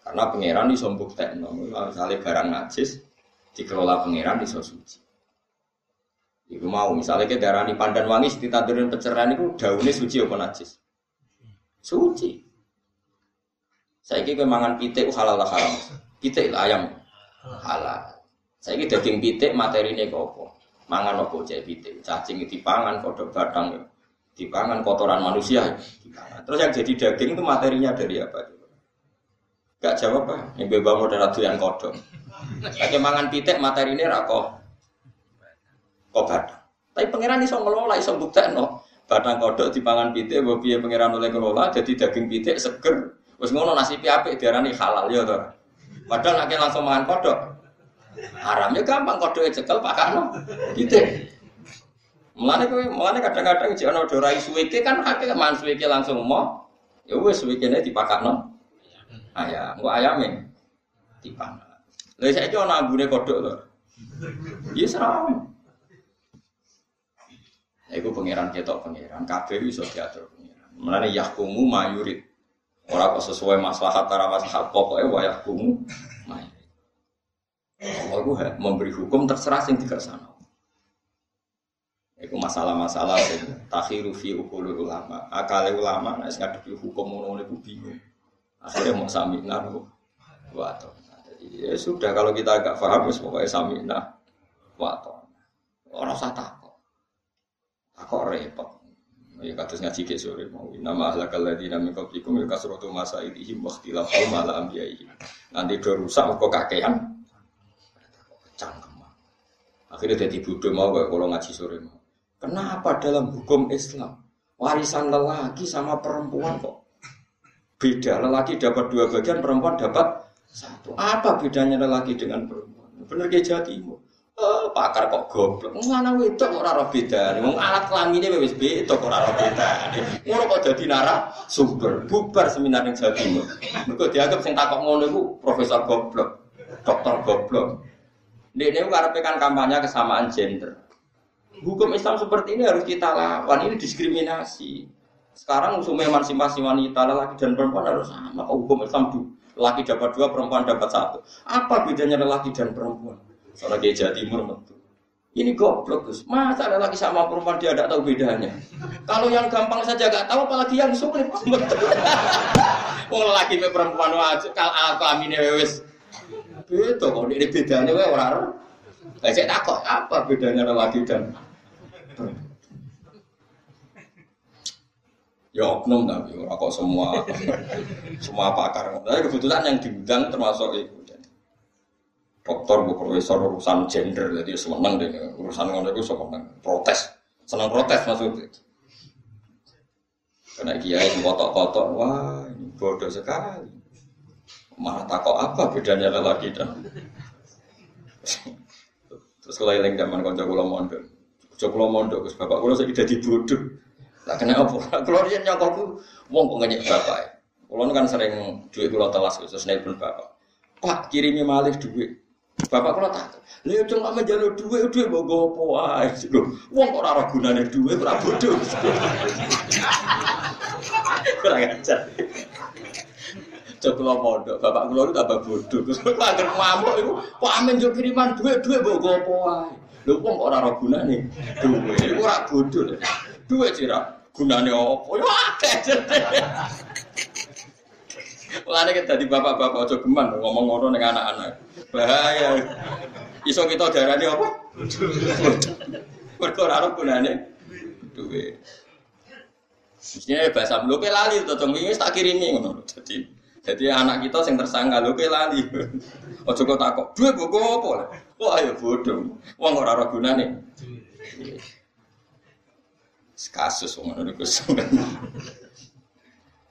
Karena pangeran disombuk tekno, misalnya barang najis dikelola pangeran di suci. Iku mau misalnya ke darah ini pandan wangi ditandurin pencerahan itu daunnya suci apa najis? Suci. Saya kira mangan pitik halal lah haram. Pitik lah ayam halal. Saya kira daging pitik materi ini apa? Mangan apa cek pitik? Cacing dipangan, kodok batang dipangan kotoran manusia. Terus yang jadi daging itu materinya dari apa? Gak jawab apa? Yang bebas model yang kodok. Kayak mangan pitik materi ini rakoh kok. Tapi pangeran iso ngelola, iso no. Batang kodok dipangan pitik, mbok piye pangeran oleh ngelola jadi daging pitik seger. Wis ngono nasi apik diarani halal ya to. Padahal nek langsung mangan kodok. Haramnya gampang kodoknya cekel pakano pitik. Mulane kowe mulane kadang-kadang jek ana dorai suweke kan akeh mangan suweke langsung mau. Ya wis suwekene dipakakno. Ayam, kok ayame dipangan. Lha saiki ana ambune kodok lho. Iya seram. Iku pangeran ketok pangeran, kabeh iso diatur pangeran. Mulane yahkumu mayurid. Ora kok sesuai maslahat para maslahat pokoknya wa yahkumu mayurid. Allah memberi hukum terserah sing dikersano. Iku masalah-masalah sing takhiru fi ukulul ulama. Akale ulama nek ngadepi hukum ngono niku bingung. Akhirnya mau samina wato. Jadi ya sudah kalau kita agak paham ya pokoknya samina wato. Orang usah kok repot. Ya kados ngaji ke sore mau. Nama ahlakal ladina min qablikum ya kasratu masailihim wa ikhtilafahum ala anbiya'ihim. Nanti do rusak kok kakean. Cangkem. Akhirnya jadi bodoh mau kalau ngaji sore mau. Kenapa dalam hukum Islam warisan lelaki sama perempuan kok beda? Lelaki dapat dua bagian, perempuan dapat satu. Apa bedanya lelaki dengan perempuan? Benar kayak Jawa Timur. Oh, pakar kok goblok. Mana wedok kok ora bedane. Wong alat kelamine wis beda kok ora bedane. Ngono kok dadi nara sumber bubar seminar ning Jawa Timur. Mergo dianggap sing takok ngono iku profesor goblok, dokter goblok. Ini karepe kan kampanye kesamaan gender. Hukum Islam seperti ini harus kita lawan. Ini diskriminasi. Sekarang usul emansipasi wanita lelaki dan perempuan harus sama. Hukum Islam laki dapat dua, perempuan dapat satu. Apa bedanya lelaki dan perempuan? Soalnya kayak Jawa Timur metu. Ini goblok Gus. Masa lagi sama perempuan dia tidak tahu bedanya? Kalau yang gampang saja gak tahu, apalagi yang sulit. Wong lagi me perempuan wajib kal kelamin wis. Beda kok ini bedanya wae ora ora. Lah cek takok apa bedanya lelaki dan Ya oknum tapi ora kok semua. Semua pakar. Tapi kebetulan yang diundang termasuk itu dokter, bu profesor urusan gender, jadi seneng deh. Urusan ngono itu seneng protes, seneng protes maksudnya. Karena kiai kotok-kotok, wah ini bodoh sekali. Malah takut apa bedanya lelaki dan terus yang zaman konco kulo mondok, konco kulo mondok, bapak kulo saya jadi bodoh. Lah kena apa? Kulo dia nyokokku, wong kok ngenyek bapak. Kulo kan sering duit kulo telas terus nelpon bapak. Pak kirimi malih duit. Bapak kula tak. Lha yo cuma menjaluk dhuwit dhuwit mbok gopo wae. Lho, wong kok ora gunane dhuwit ora bodoh. Kurang ajar. Cok kula mondok, bapak kula itu tambah bodoh. Terus kula anggere ngamuk iku, kok amen yo kiriman dhuwit dhuwit mbok gopo wae. Lho wong kok ora ora gunane dhuwit. Iku ora bodoh. Dhuwit sira gunane opo? Yo akeh. Mulane kita di bapak-bapak aja geman ngomong ngono ning anak-anak. Bahaya. Iso kita darani apa? Mergo ora ono gunane duwe. Mestinya bahasa lu ke lali to tong wis tak kirimi ngono. Jadi anak kita sing tersangka lu ke lali. Ojo kok takok, duwe kok apa? Wah ayo bodoh. Wong ora ora gunane. Kasus ngono niku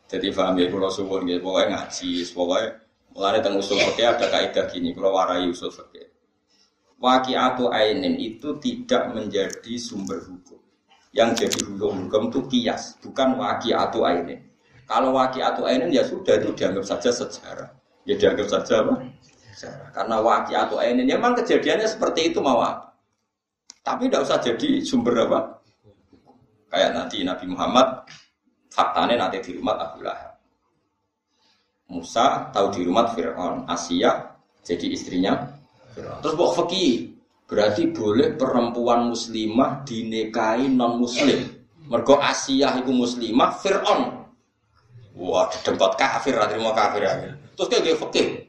jadi paham ya kalau suwun gitu, pokoknya ngaji, pokoknya mulai tentang usul fikih ada kaidah gini, kalau warai usul fikih. atau ainin itu tidak menjadi sumber hukum. Yang jadi hukum hukum itu kias, bukan atau ainin. Kalau atau ainin ya sudah itu dianggap saja sejarah. Ya dianggap saja apa? Sejarah. Karena atau ainin ya memang kejadiannya seperti itu mau Tapi tidak usah jadi sumber apa? Kayak nanti Nabi Muhammad Faktanya nanti di rumah Abu Lahab. Musa tahu di rumah Fir'aun. Asia jadi istrinya. Terus bawa fakih. Berarti boleh perempuan muslimah dinikahi non muslim. Mergo Asia itu muslimah Fir'aun. Wah, dengkot kafir, terima kafir ya. Terus kayak fakih.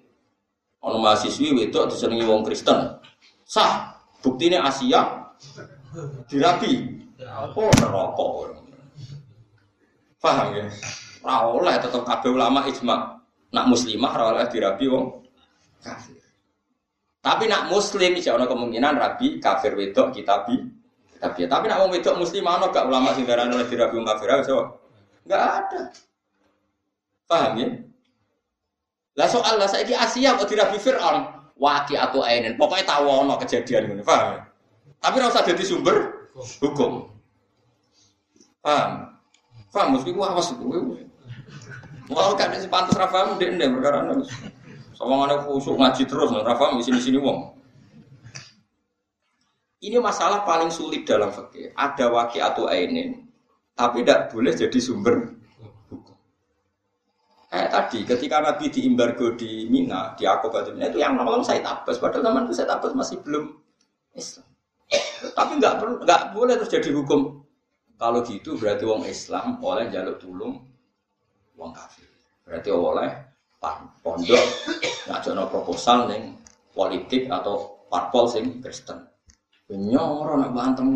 Ono mahasiswi wedok disenengi wong Kristen. Sah. Buktinya Asia dirabi. Oh, neraka. Paham ya? Ora oleh tetep kabeh ulama ijma. Nak muslimah ora oleh dirabi wong kafir. Tapi nak muslim iso ana kemungkinan rabi kafir wedok kitabi. Tapi tapi nak wong wedok muslim ana gak ulama sing darane oleh dirabi wong kafir iso? Enggak ada. Paham ya? Lah soal lah saiki Asia kok dirabi Firaun, waki atau ainin. Pokoknya tahu ono kejadian ini, paham? Ya? Tapi ora usah jadi sumber hukum. Paham? Paham mesti ku awas itu. Mau kan si pantas Rafa ndek ndek perkara. Sama mana kusuk ngaji terus, Rafa di sini sini wong. Ini masalah paling sulit dalam fikih. Ada wakil atau ainin, tapi tidak boleh jadi sumber. Kayak tadi, ketika Nabi diimbargo di Mina, di Aqabah Mina itu yang nolong saya Abbas. Padahal zaman itu saya Abbas masih belum Islam. Tapi nggak nggak boleh terus jadi hukum kalau gitu berarti wong Islam oleh jaluk tulung wong kafir. Berarti oleh pondok ngajono proposal neng politik atau parpol sing Kristen. Nyoro nak bantem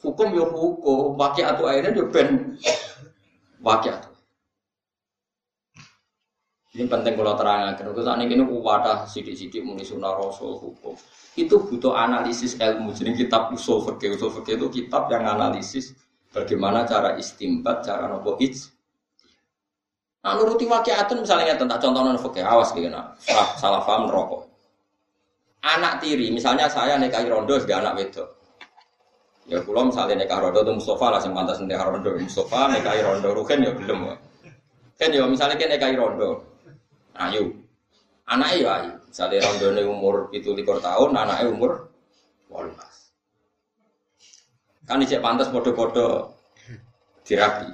hukum yo hukum, wakil atau akhirnya yo ben wakil atau. Ini penting kalau terangkan. Kalau saat ini wadah sidik-sidik muni sunnah rasul hukum. Itu butuh analisis ilmu. Jadi kitab usul fikih, usul fikih itu kitab yang analisis Bagaimana cara istimbat, cara nopo ij. Nah, nuruti wakiatun misalnya tentang contoh non fakir awas gitu. Salah, salah paham rokok. Anak tiri, misalnya saya nikahi rondo sebagai anak wedok. Ya pulau misalnya nikah rondo itu Mustafa lah yang pantas nikah rondo. Mustafa nikahi rondo, Ruhen ya belum. Kan ya misalnya kita nikahi rondo. Ayu. Anak ya ayu. Misalnya rondo ini umur itu likur tahun, anaknya umur 18. Kan ijek pantas podo-podo dirapi.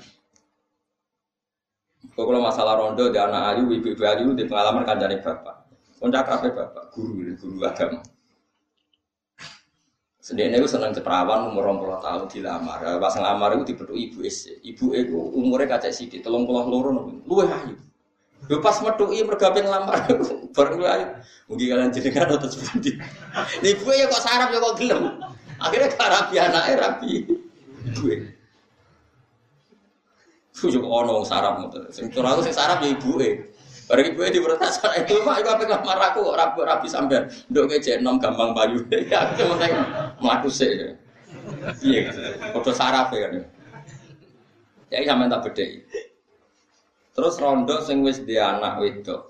Kalau masalah rondo di anak ayu, ibu-ibu ayu di pengalaman kan dari bapak. Kondak apa bapak, guru, guru agama. Sendiri itu seneng ceperawan umur puluh tahun dilamar. Pas ngelamar itu dipeduk ibu es. Ibu itu umurnya sidi, telung puluh loro luwe ayu. Yo pas medhuki mergawe ngelamar bareng luwe ayu. Mugi kalian jenengan atau seperti. Ibu ya kok sarap ya kok gelem. Akhirnya karapi anaknya rapi. Ibu Tujuh ono sarap ngoten. Sing aku sing sarap ya ibu e. Bareng ibu di protes itu mak iku ape ngelamar aku rapi rapi sampean. Nduk kece nom gampang payu. Ya aku penting mlaku sik. Iya, foto saraf ya kan. Ya sampean tak bedheki. Terus rondo sing wis di anak wedok.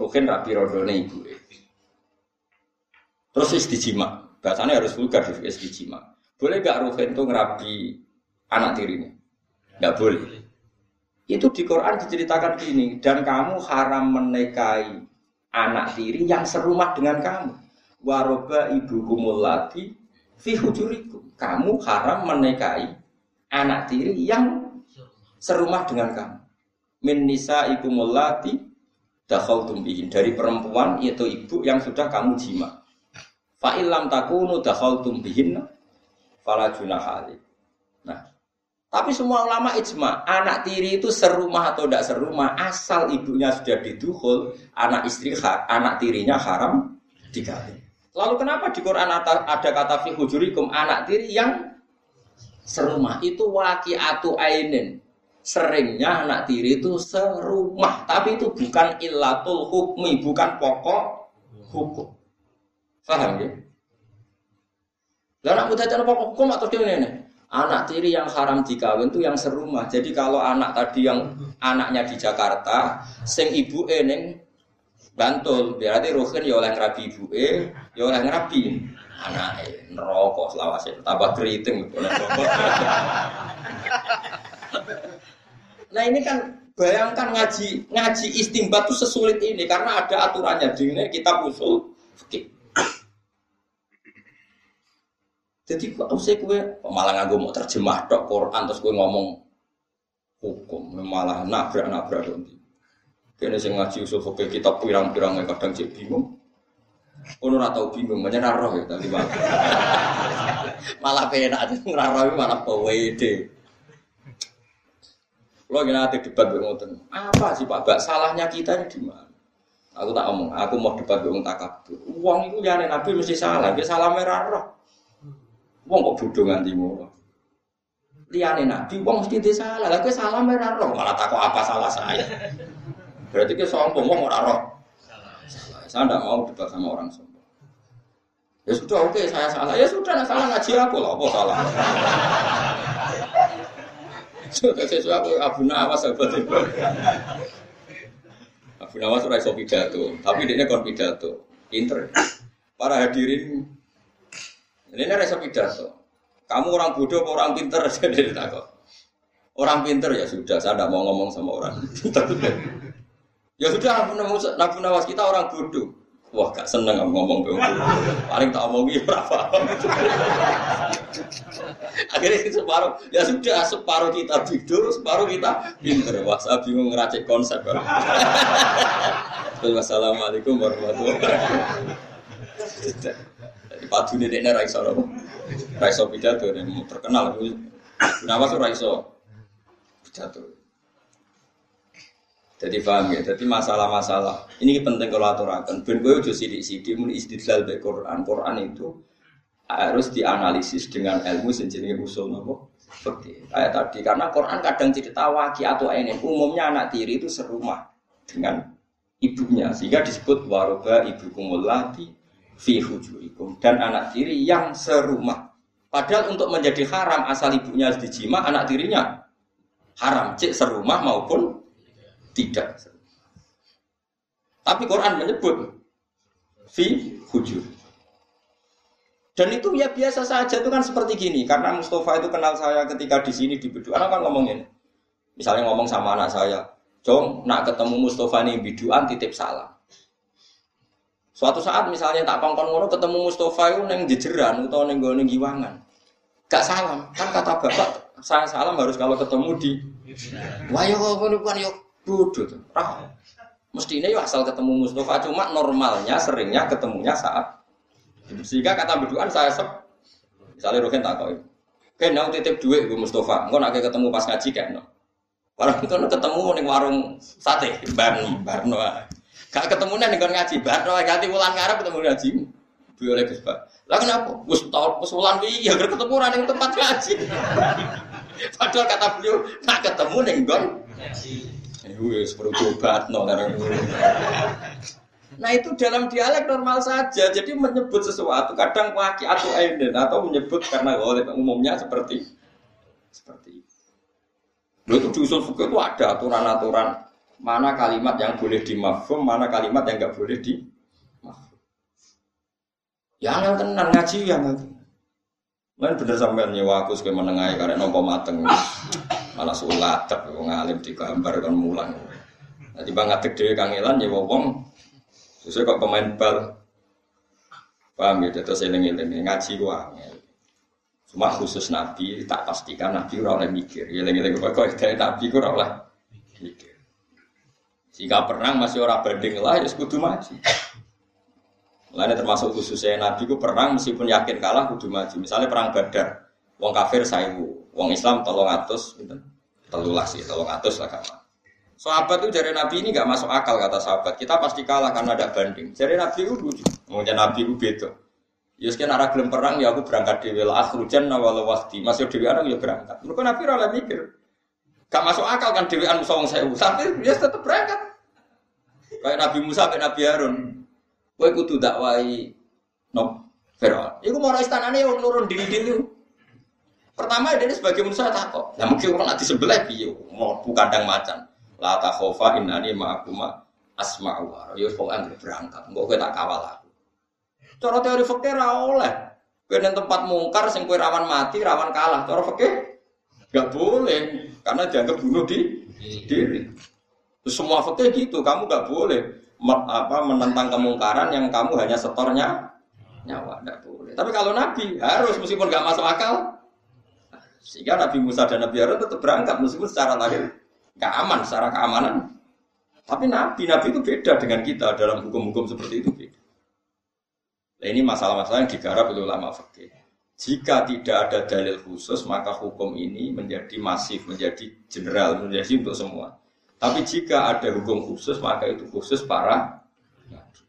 Mungkin rapi rondone ibu. Terus wis dijima. Bahasanya harus vulgar wis dijima. Boleh gak Ruhin tuh ngerapi anak tirinya? Gak boleh. Itu di Quran diceritakan gini, dan kamu haram menikahi anak tiri yang serumah dengan kamu. Waroba ibu kumulati fi hujurikum. Kamu haram menikahi anak tiri yang serumah dengan kamu. Min nisa ikumulati dakhal tumbihin. Dari perempuan yaitu ibu yang sudah kamu jima. Fa'ilam takunu dakhal tumbihin fala junah Nah, tapi semua ulama ijma, anak tiri itu serumah atau tidak serumah, asal ibunya sudah diduhul, anak istri, anak tirinya haram dikali. Lalu kenapa di Quran ada kata fi hujurikum anak tiri yang serumah? Itu waqi'atu ainin. Seringnya anak tiri itu serumah, tapi itu bukan illatul hukmi, bukan pokok hukum. Paham ya? Lalu anak muda pokok hukum atau gimana? Anak tiri yang haram dikawin itu yang serumah. Jadi kalau anak tadi yang anaknya di Jakarta, sing ibu eneng Bantul, berarti Ruhin ya oleh ngerabi ibu e, ya oleh ngerabi anak e, nerokok selawase, tambah keriting Nah ini kan bayangkan ngaji ngaji istimbat itu sesulit ini karena ada aturannya di kita usul fikih. Jadi kok usah kue malah nganggo mau terjemah dok Quran terus kue ngomong hukum malah nabrak nabrak nanti. Kene sing ngaji usul fikih kitab pirang-pirang kadang cek bingung. Ono ora tau bingung, banyak roh ya tadi malah. malah penak ngraro malah pawede. Lo gina nanti debat ngoten. Apa sih Pak Bak salahnya kita ini di mana? Aku tak omong, aku mau debat dengan takabur. Uang itu ya Nabi mesti salah, dia salah merah roh. Wong kok bodoh nganti ngono. Liyane nabi wong mesti dia salah. Lah kowe salah ora roh, malah takok apa salah saya. Berarti ke sombong wong ora roh. Saya tidak mau debat sama orang sombong. Ya sudah oke okay, saya salah. Ya sudah nah, salah ngaji aku lah apa salah. Sudah sesuatu aku Abu Nawas sahabat itu. Abu Nawas ora iso pidato, tapi dia kon pidato. Pinter. Para hadirin ini rasa pidato. Kamu orang bodoh atau orang pinter? Jadi takut. Orang pinter ya sudah, saya tidak mau ngomong sama orang ya sudah, nabi nawas kita orang bodoh. Wah, gak seneng aku ngomong ke Paling tak omongi berapa. Akhirnya separuh, ya sudah separuh kita bodoh, separuh kita pinter. Wah, saya bingung ngeracik konsep. Wassalamualaikum warahmatullahi wabarakatuh. Padu ini dia raiso loh, raiso pidato terkenal. Kenapa tuh raiso pidato? Jadi paham ya, jadi masalah-masalah. Ini penting kalau aturakan. Ben gue udah sidik-sidik mun istidlal be Quran. Quran itu harus dianalisis dengan ilmu sejenis usul nopo seperti kayak tadi. Karena Quran kadang cerita waki atau ini. Umumnya anak tiri itu serumah dengan ibunya. Sehingga disebut waroba ibu kumulati fi hujurikum dan anak tiri yang serumah. Padahal untuk menjadi haram asal ibunya dijima, anak tirinya haram. Cek serumah maupun tidak. Tapi Quran menyebut fi hujur. Dan itu ya biasa saja itu kan seperti gini karena Mustafa itu kenal saya ketika di sini di Bedu. Anak kan ngomongin, misalnya ngomong sama anak saya, Jong, nak ketemu Mustafa nih biduan titip salam. Suatu saat misalnya tak kongkon ngono ketemu Mustafa itu neng jejeran atau neng gue giwangan. Gak salam, kan kata bapak saya salam harus kalau ketemu di. Wah yo ngono kan yo bodoh tuh. Yo asal ketemu Mustafa cuma normalnya seringnya ketemunya saat sehingga kata berduaan saya sep, Misalnya Rohin tak kau. Kayak nau titip duit gue Mustafa. Engkau nak ketemu pas ngaji kayak no. Barang itu ketemu nih warung sate, barno, barno. Gak ketemu nih nih ngaji, barno. Ganti bulan ngarep ketemu ngaji. Beli oleh Gus Lah kenapa? Gus tau pas bulan ya ketemu orang tempat ngaji. Padahal kata beliau, nak ketemu nih gon. Wis perlu obat no Nah itu dalam dialek normal saja. Jadi menyebut sesuatu kadang waki atau aiden atau menyebut karena oleh umumnya seperti seperti itu. Lalu itu di usul fikih itu ada aturan-aturan mana kalimat yang boleh dimafhum, mana kalimat yang nggak boleh di Yang yang tenang ngaji yang Lain bener sampai nyewa aku sebagai menengahi karena nopo mateng malah sulat tapi ngalim di gambar kan mulang. Nanti banget gede kangelan nyewa wong Sesuai kok pemain bal. Paham ya, terus eling-eling ngaji gua. Cuma khusus Nabi tak pastikan Nabi ora oleh mikir. Eling-eling kok dari Nabi ora oleh mikir. Jika perang masih orang banding lah, ya kudu maju. Lainnya termasuk khususnya Nabi ku perang meskipun yakin kalah kudu maju. Misalnya perang Badar, wong kafir saiwu, wong Islam tolong atus, telulas sih, tolong atus lah kapan. Sahabat itu dari Nabi ini gak masuk akal kata sahabat. Kita pasti kalah karena ada banding. Dari Nabi itu lucu. Mungkin Nabi itu beda. Ya sekian arah gelem perang ya aku berangkat di wilayah akhrujan nawal wahdi. Masih dewi anak ya berangkat. Mereka Nabi rela mikir. Gak masuk akal kan dewi anu sawang saya. Tapi dia tetap berangkat. Kayak Nabi Musa kayak Nabi Harun. Kowe kudu dakwai no Firaun. Iku mau istanane yang nurun diri-diri. Pertama dia sebagai manusia takut. Nah mungkin orang nanti sebelah piye mau kandang macan. La takhofa innani ma'akuma asma'u wa Ya pokoke berangkat. Engko kowe tak kawal aku. Cara teori fikih ra. Kowe nang tempat mungkar sing kowe rawan mati, rawan kalah. Cara fikih enggak boleh karena dianggap bunuh di diri. Semua fikih gitu, kamu enggak boleh apa menentang kemungkaran yang kamu hanya setornya nyawa enggak boleh. Tapi kalau Nabi harus meskipun enggak masuk akal, sehingga Nabi Musa dan Nabi Harun tetap berangkat meskipun secara lahir nggak aman secara keamanan. Tapi nabi nabi itu beda dengan kita dalam hukum-hukum seperti itu beda. Nah, ini masalah-masalah yang digarap oleh ulama fikih. Jika tidak ada dalil khusus, maka hukum ini menjadi masif, menjadi general, menjadi untuk semua. Tapi jika ada hukum khusus, maka itu khusus para nabi.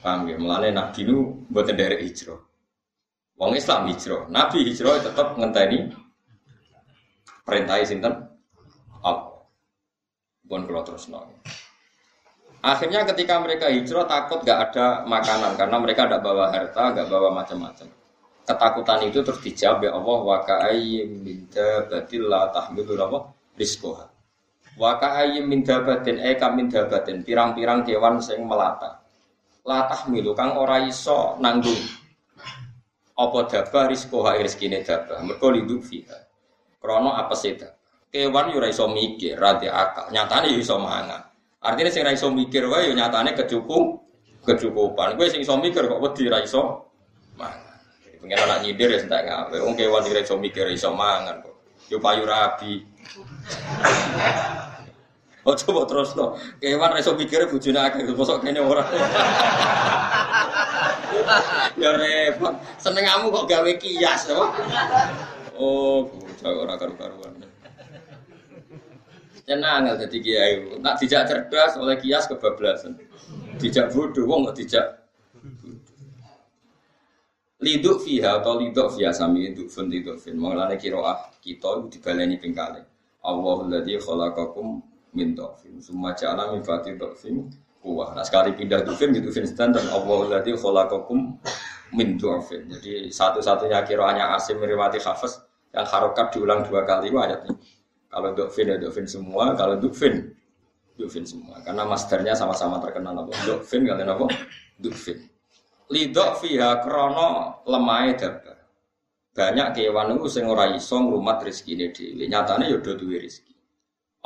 Paham ya? Melalui nabi itu buat dari hijrah. Wong Islam hijrah, nabi hijrah tetap ngenteni perintah sinten Allah. Bukan kalau terus nol. Akhirnya ketika mereka hijrah takut gak ada makanan karena mereka tidak bawa harta, gak bawa macam-macam. Ketakutan itu terus dijawab ya Allah wa ka'ayyim min dabatin la tahmilu apa rizqoha. Wa ka'ayyim min dabatin eka min dabatin pirang-pirang kewan sing melata. La tahmilu kang ora iso nanggung. Apa dabah rizqoha rezekine dabah. Mergo liduk fiha. Krana apa seda kewan yo ora iso mikir, ra akal. Nyatane yo iso mangan. Artinya sing iso mikir wae yo nyatane kecukup kecukupan. Kowe sing iso mikir kok wedi ra iso mangan. Jadi pengen anak nyindir ya sentak ngawe. Wong kewan sing ra iso mikir iso mangan kok. Yo payu rabi. Oh coba terus no, kewan reso mikir bujune akeh, bosok kene ora. ya repot, seneng kamu kok gawe kias, apa? Oh, bocah ora karu-karuan. Tenang nggak jadi kiai. Nak dijak cerdas oleh kias kebablasan. Dijak bodoh, wong nggak dijak. Liduk fiha atau liduk fiha sami liduk fun liduk fin. Mengalami kiroah kita dibaleni pingkale. Allahul ladzi khalaqakum min dhafin. Summa ja'ala min dhafin kuwah. Nah sekali pindah dufin gitu fin standar Allahul ladzi khalaqakum min. Jadi satu-satunya kiroahnya Asim meriwati Hafiz yang harokat diulang dua kali itu ayatnya. Kalau dokfin ya dokfin semua, kalau dukfin dukfin semua. Karena masternya sama-sama terkenal apa? Dokfin kalian apa? Dukfin. Lidok fiha krono lemai dabar. Banyak kewan itu sing ora iso ngrumat rezekine dhewe. Nyatane ya do duwe.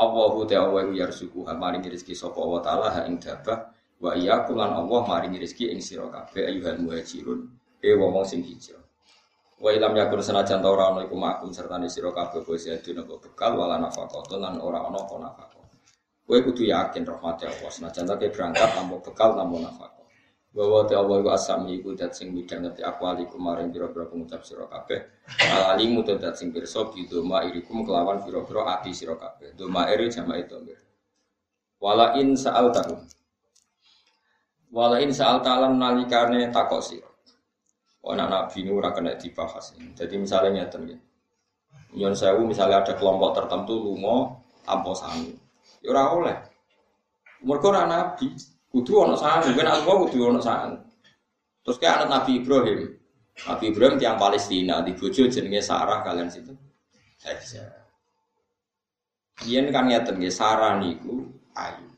Allahu ta'ala wa yarzuqu ha maringi rezeki sapa wa ta'ala ha ing dabah wa iyyakum lan Allah maringi rezeki ing sira kabeh ayuhal muhajirun. E wong sing hijrah. Wa ilam yakun senajan ta ora ana iku makum serta sira kabeh sedhe napa bekal wala nafaqah lan ora ana apa nafaqah. Kowe kudu yakin rahmat Allah senajan ta berangkat tanpa bekal tanpa nafaqah. Bahwa te Allah iku asami iku dat sing midhanget akwali kemarin pira-pira pengucap sira kabeh alalimu te dat sing pirsa bidoma irikum kelawan pira-pira ati sira kabeh doma iri itu wala in sa'al tahum wala in sa'al talan nalikane takok sira anak nabi ini ora kena dibahas. Jadi misalnya nyata ya. Nyon sewu misalnya ada kelompok tertentu lungo tanpa sangu. Ya ora oleh. Mergo ora nabi. Kudu ana sangu, ben aku kudu ana sangu. Terus kayak anak Nabi Ibrahim. Nabi Ibrahim tiang Palestina di bojo jenenge Sarah kalian situ. Hajar. Yen kan ngeten nggih Sarah niku ayu.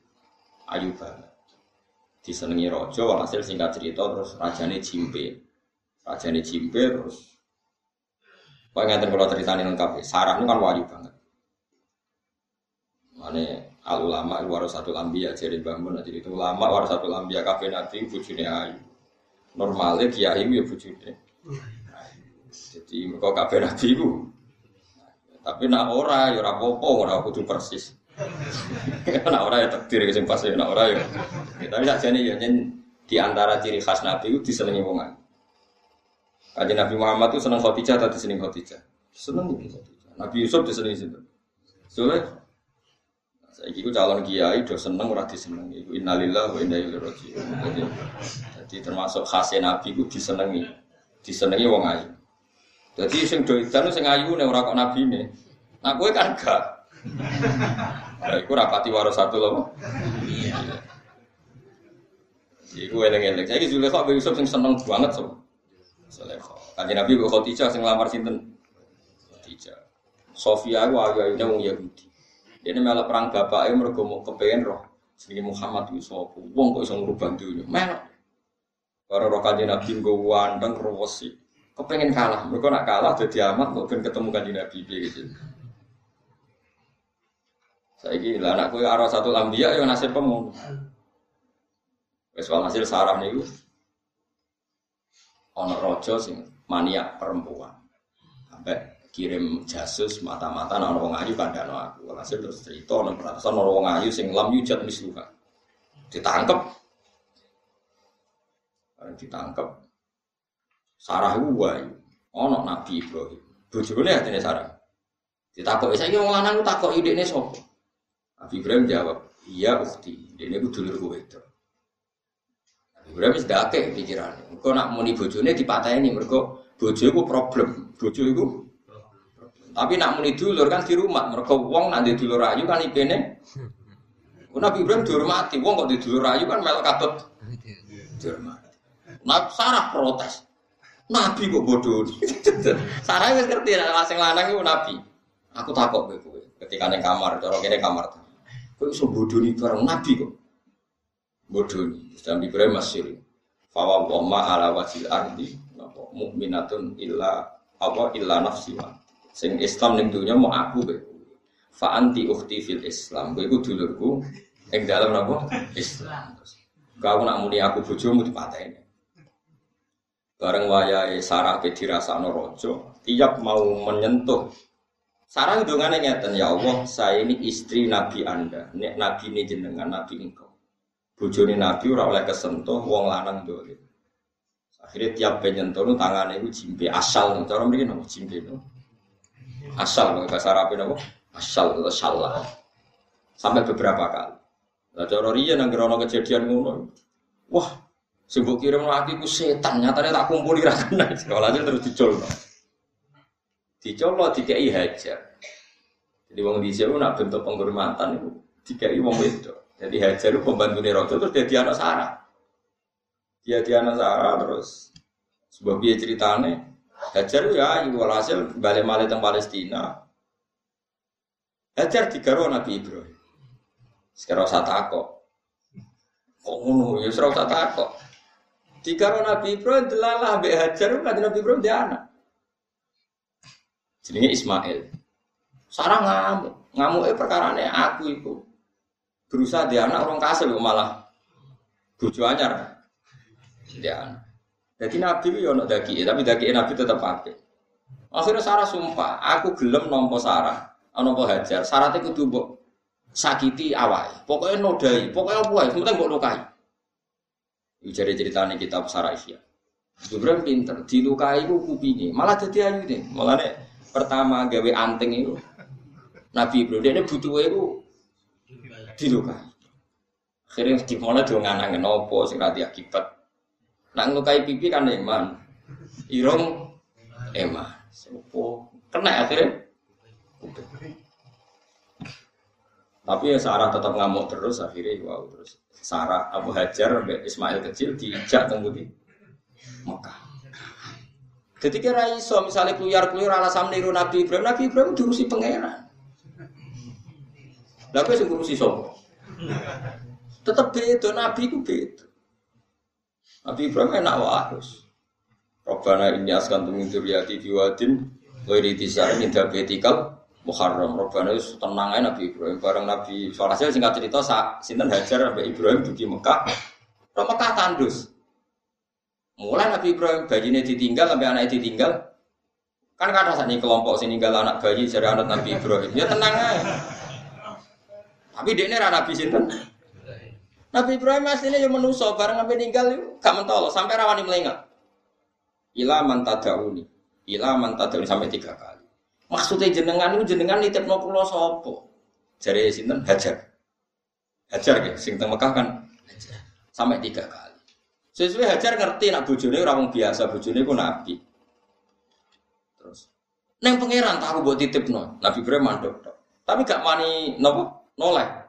Ayu banget. Disenengi raja walhasil singkat cerita terus rajane jimpe. Rajane jimpe terus Kau ngeten kalau ceritanya lengkap ya. Sarah ini kan wajib banget. Mana al ulama satu lambiya jadi bangun jadi itu ulama satu lambiya kafe nanti bujune ayu. Normalnya kiai ya bujune. Jadi mereka kafe nanti itu. Tapi nak ora ya ora apa-apa ora kudu persis. nak ora ya takdir sing pas ya nak ora ya. Tapi sakjane ya di antara ciri khas Nabi itu disenengi wong Kajian Nabi Muhammad itu seneng Khadijah atau diseneng Khadijah? Seneng Khadijah. Nabi Yusuf diseneng situ. Soalnya saya itu calon kiai do seneng ora diseneng. Iku innalillah wa inna ilaihi raji'un. Jadi, termasuk khasnya Nabi itu disenengi. Disenengi wong ayu. Jadi sing do itu sing ayu nek ora kok nabi ne. Nah kowe kan gak. Lah iku rapati satu loh. Iya. Iku eleng-eleng. Saiki Zulekha Yusuf sing seneng banget so. Sulekho. Kanjeng Nabi kok Khadijah sing lamar sinten? Khadijah. Sofia ku ayu-ayune wong Yahudi. Dia malah perang bapaknya mergo mau kepengen roh. Sini Muhammad itu sapa? Wong kok iso ngrubah dunya. Melok. Para roh kanjeng Nabi nggo wandeng rewesi. Kepengen kalah. Mereka nak kalah jadi amat kok ben ketemu kanjeng Nabi gitu. Saya gila anakku arah satu lambiya yang nasib pemung. Wes hasil sarah nih ono rojo sing maniak perempuan sampai kirim jasus mata-mata nang wong ayu kandhano aku. Walhasil terus cerita nang ono wong ayu sing lam yujat misluka ditangkep. Barang ditangkep. Sarah wae. Ono Nabi Ibrahim. Bojone atine Sarah. Ditakoki saiki wong lanang takoki idekne sapa? Nabi Ibrahim jawab iya ukti. Dene ku dulurku wedok Ibrahim wis dake pikiran. Engko nak muni bojone dipateni mergo bojo iku problem. Bojo iku tapi nak muni dulur kan di rumah. Mergo wong nak di dulur ayu kan ipene Nabi Ibrahim dihormati, wong kok di dulur ayu kan melok katut dihormati. Nah, Sarah protes. Nabi kok bodoh. Sarah wis ngerti nek sing lanang iku nabi. Aku takok kowe ketika ning kamar, cara kene kamar. Kowe iso bodoni bareng nabi kok bodoh nih. Dan Ibrahim masih fawa wama ala wajil ardi mukminatun illa apa illa nafsiwa. Sing Islam ning dunya mau aku be. Fa anti ukhti fil Islam. Kowe iku dulurku ing dalam apa? Islam. Kau nak muni aku bojomu dipateni. Bareng wayahe Sarah ke dirasakno raja, tiap mau menyentuh Sarah hidungannya ngeten ya Allah, saya ini istri Nabi Anda, nek Nabi ini jenengan, Nabi engkau. Bojone Nabi ora oleh kesentuh wong lanang dolim. Akhirnya tiap penyentuh nu tangannya itu jimbe asal cara mriki nopo jimbe nu. Asal bahasa Arab nopo? Asal salah. Sampai beberapa kali. Lah cara riyen nang ana kejadian ngono. Wah, sing mbok kirim lagi ku setan, nyatane tak kumpuli ra kena. Sekolahnya terus dicolno. Dicolno dikai hajar. Jadi wong dhisik nak bentuk penghormatan itu dikai wong wedok. Jadi Hajar itu pembantu Rojo terus jadi anak Sarah. Dia di anak Sarah terus sebuah biaya ceritane Hajar ya ibu hasil balik balik teng Palestina. Hajar digaruh Nabi Ibrahim. Sekarang saya takut. Kok ngono ya serau saya takut. Digaruh Nabi Ibrahim delalah be Hajar kan Nabi Ibrahim dia anak. Jenenge Ismail. Sarah ngamuk, ngamuk eh perkara aku itu berusaha dia anak orang kasih malah bucu anyar dia anak. Jadi Nabi itu yono daki, tapi daki Nabi tetap pakai. Akhirnya Sarah sumpah, aku gelem nompo Sarah, nompo Hajar. Sarah itu mbok sakiti awai. Pokoknya nodai, pokoknya apa ya, sementing mbok lukai. Jadi ceritanya kitab Sarah Isya. Ibrahim pinter, dilukai ku kupingi, malah jadi ayu deh. Malah nih pertama gawe anting itu Nabi Ibrahim dia butuh itu dilukai. Akhirnya di mana dia nganangin nopo sing rati akibat. Nak ngelukai pipi kan iman, irong eman. Sepo kena akhirnya. Tapi ya Sarah tetap ngamuk terus akhirnya wow terus. Sarah Abu Hajar Ismail kecil diijak kemudian Mekah. Jadi kira iso misalnya keluyar keluyar alasan niru Nabi Ibrahim, Nabi Ibrahim diurusi pangeran. Lalu sing ngurusi sopo? Tetap beda, Nabi ku beda. Nabi Ibrahim enak harus. Robbana ini askan tumin duriyati biwadin Wairi tisarin indah betikal Muharram Robbana itu tenang aja Nabi Ibrahim Bareng Nabi Soalnya singkat cerita Sinten Hajar Nabi Ibrahim di Mekah Roh Mekah tandus Mulai Nabi Ibrahim bayinya ditinggal sampai anaknya ditinggal. Kan kata saat ini kelompok sini tinggal anak bayi dari anak Nabi Ibrahim. Ya tenang aja. Tapi dia ini Nabi sinten. Nabi Ibrahim aslinya yang menuso bareng sampai tinggal itu gak mentol sampai rawani melengak. Ila mantadauni. Ila mantadauni sampai tiga kali. Maksudnya jenengan itu jenengan nitip no pulau sopo. Jadi sinten hajar. Hajar ya, sing teng Mekah kan. Sampai tiga kali. Sesuai Hajar ngerti nak bojone orang biasa, bojone ku nabi. Terus neng pangeran tahu buat titip no, Nabi Ibrahim mandok Tapi gak mani nopo noleh.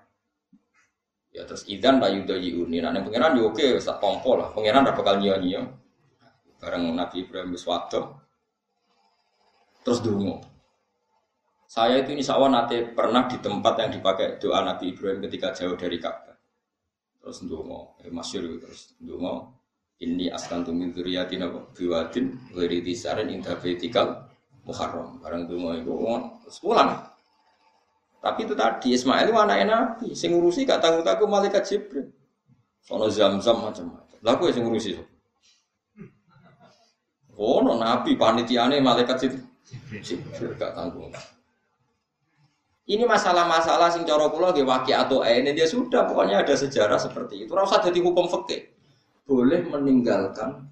Ya terus idan bayu doyi uni. Nah neng pangeran yo oke, tak tompo lah. Pangeran udah bakal nyio. Bareng Nabi Ibrahim Biswato. Terus dungo. Saya itu insya Allah nanti pernah di tempat yang dipakai doa Nabi Ibrahim ketika jauh dari Ka'bah terus ndonga eh, masyhur terus ndonga ini askantu min dzurriyyati napa biwadin ghairi tisarin inda baitikal muharram barang ndonga iku terus pulang tapi itu tadi Ismail itu anak Nabi sing ngurusi gak tanggung tanggung malaikat Jibril sono zam-zam macam-macam lah gue sing ngurusi Oh, no, Nabi panitiane malaikat Jibril gak tanggung. Ini masalah-masalah sing cara kula nggih waki atau ini dia sudah pokoknya ada sejarah seperti itu. Ora usah dadi hukum fikih. Boleh meninggalkan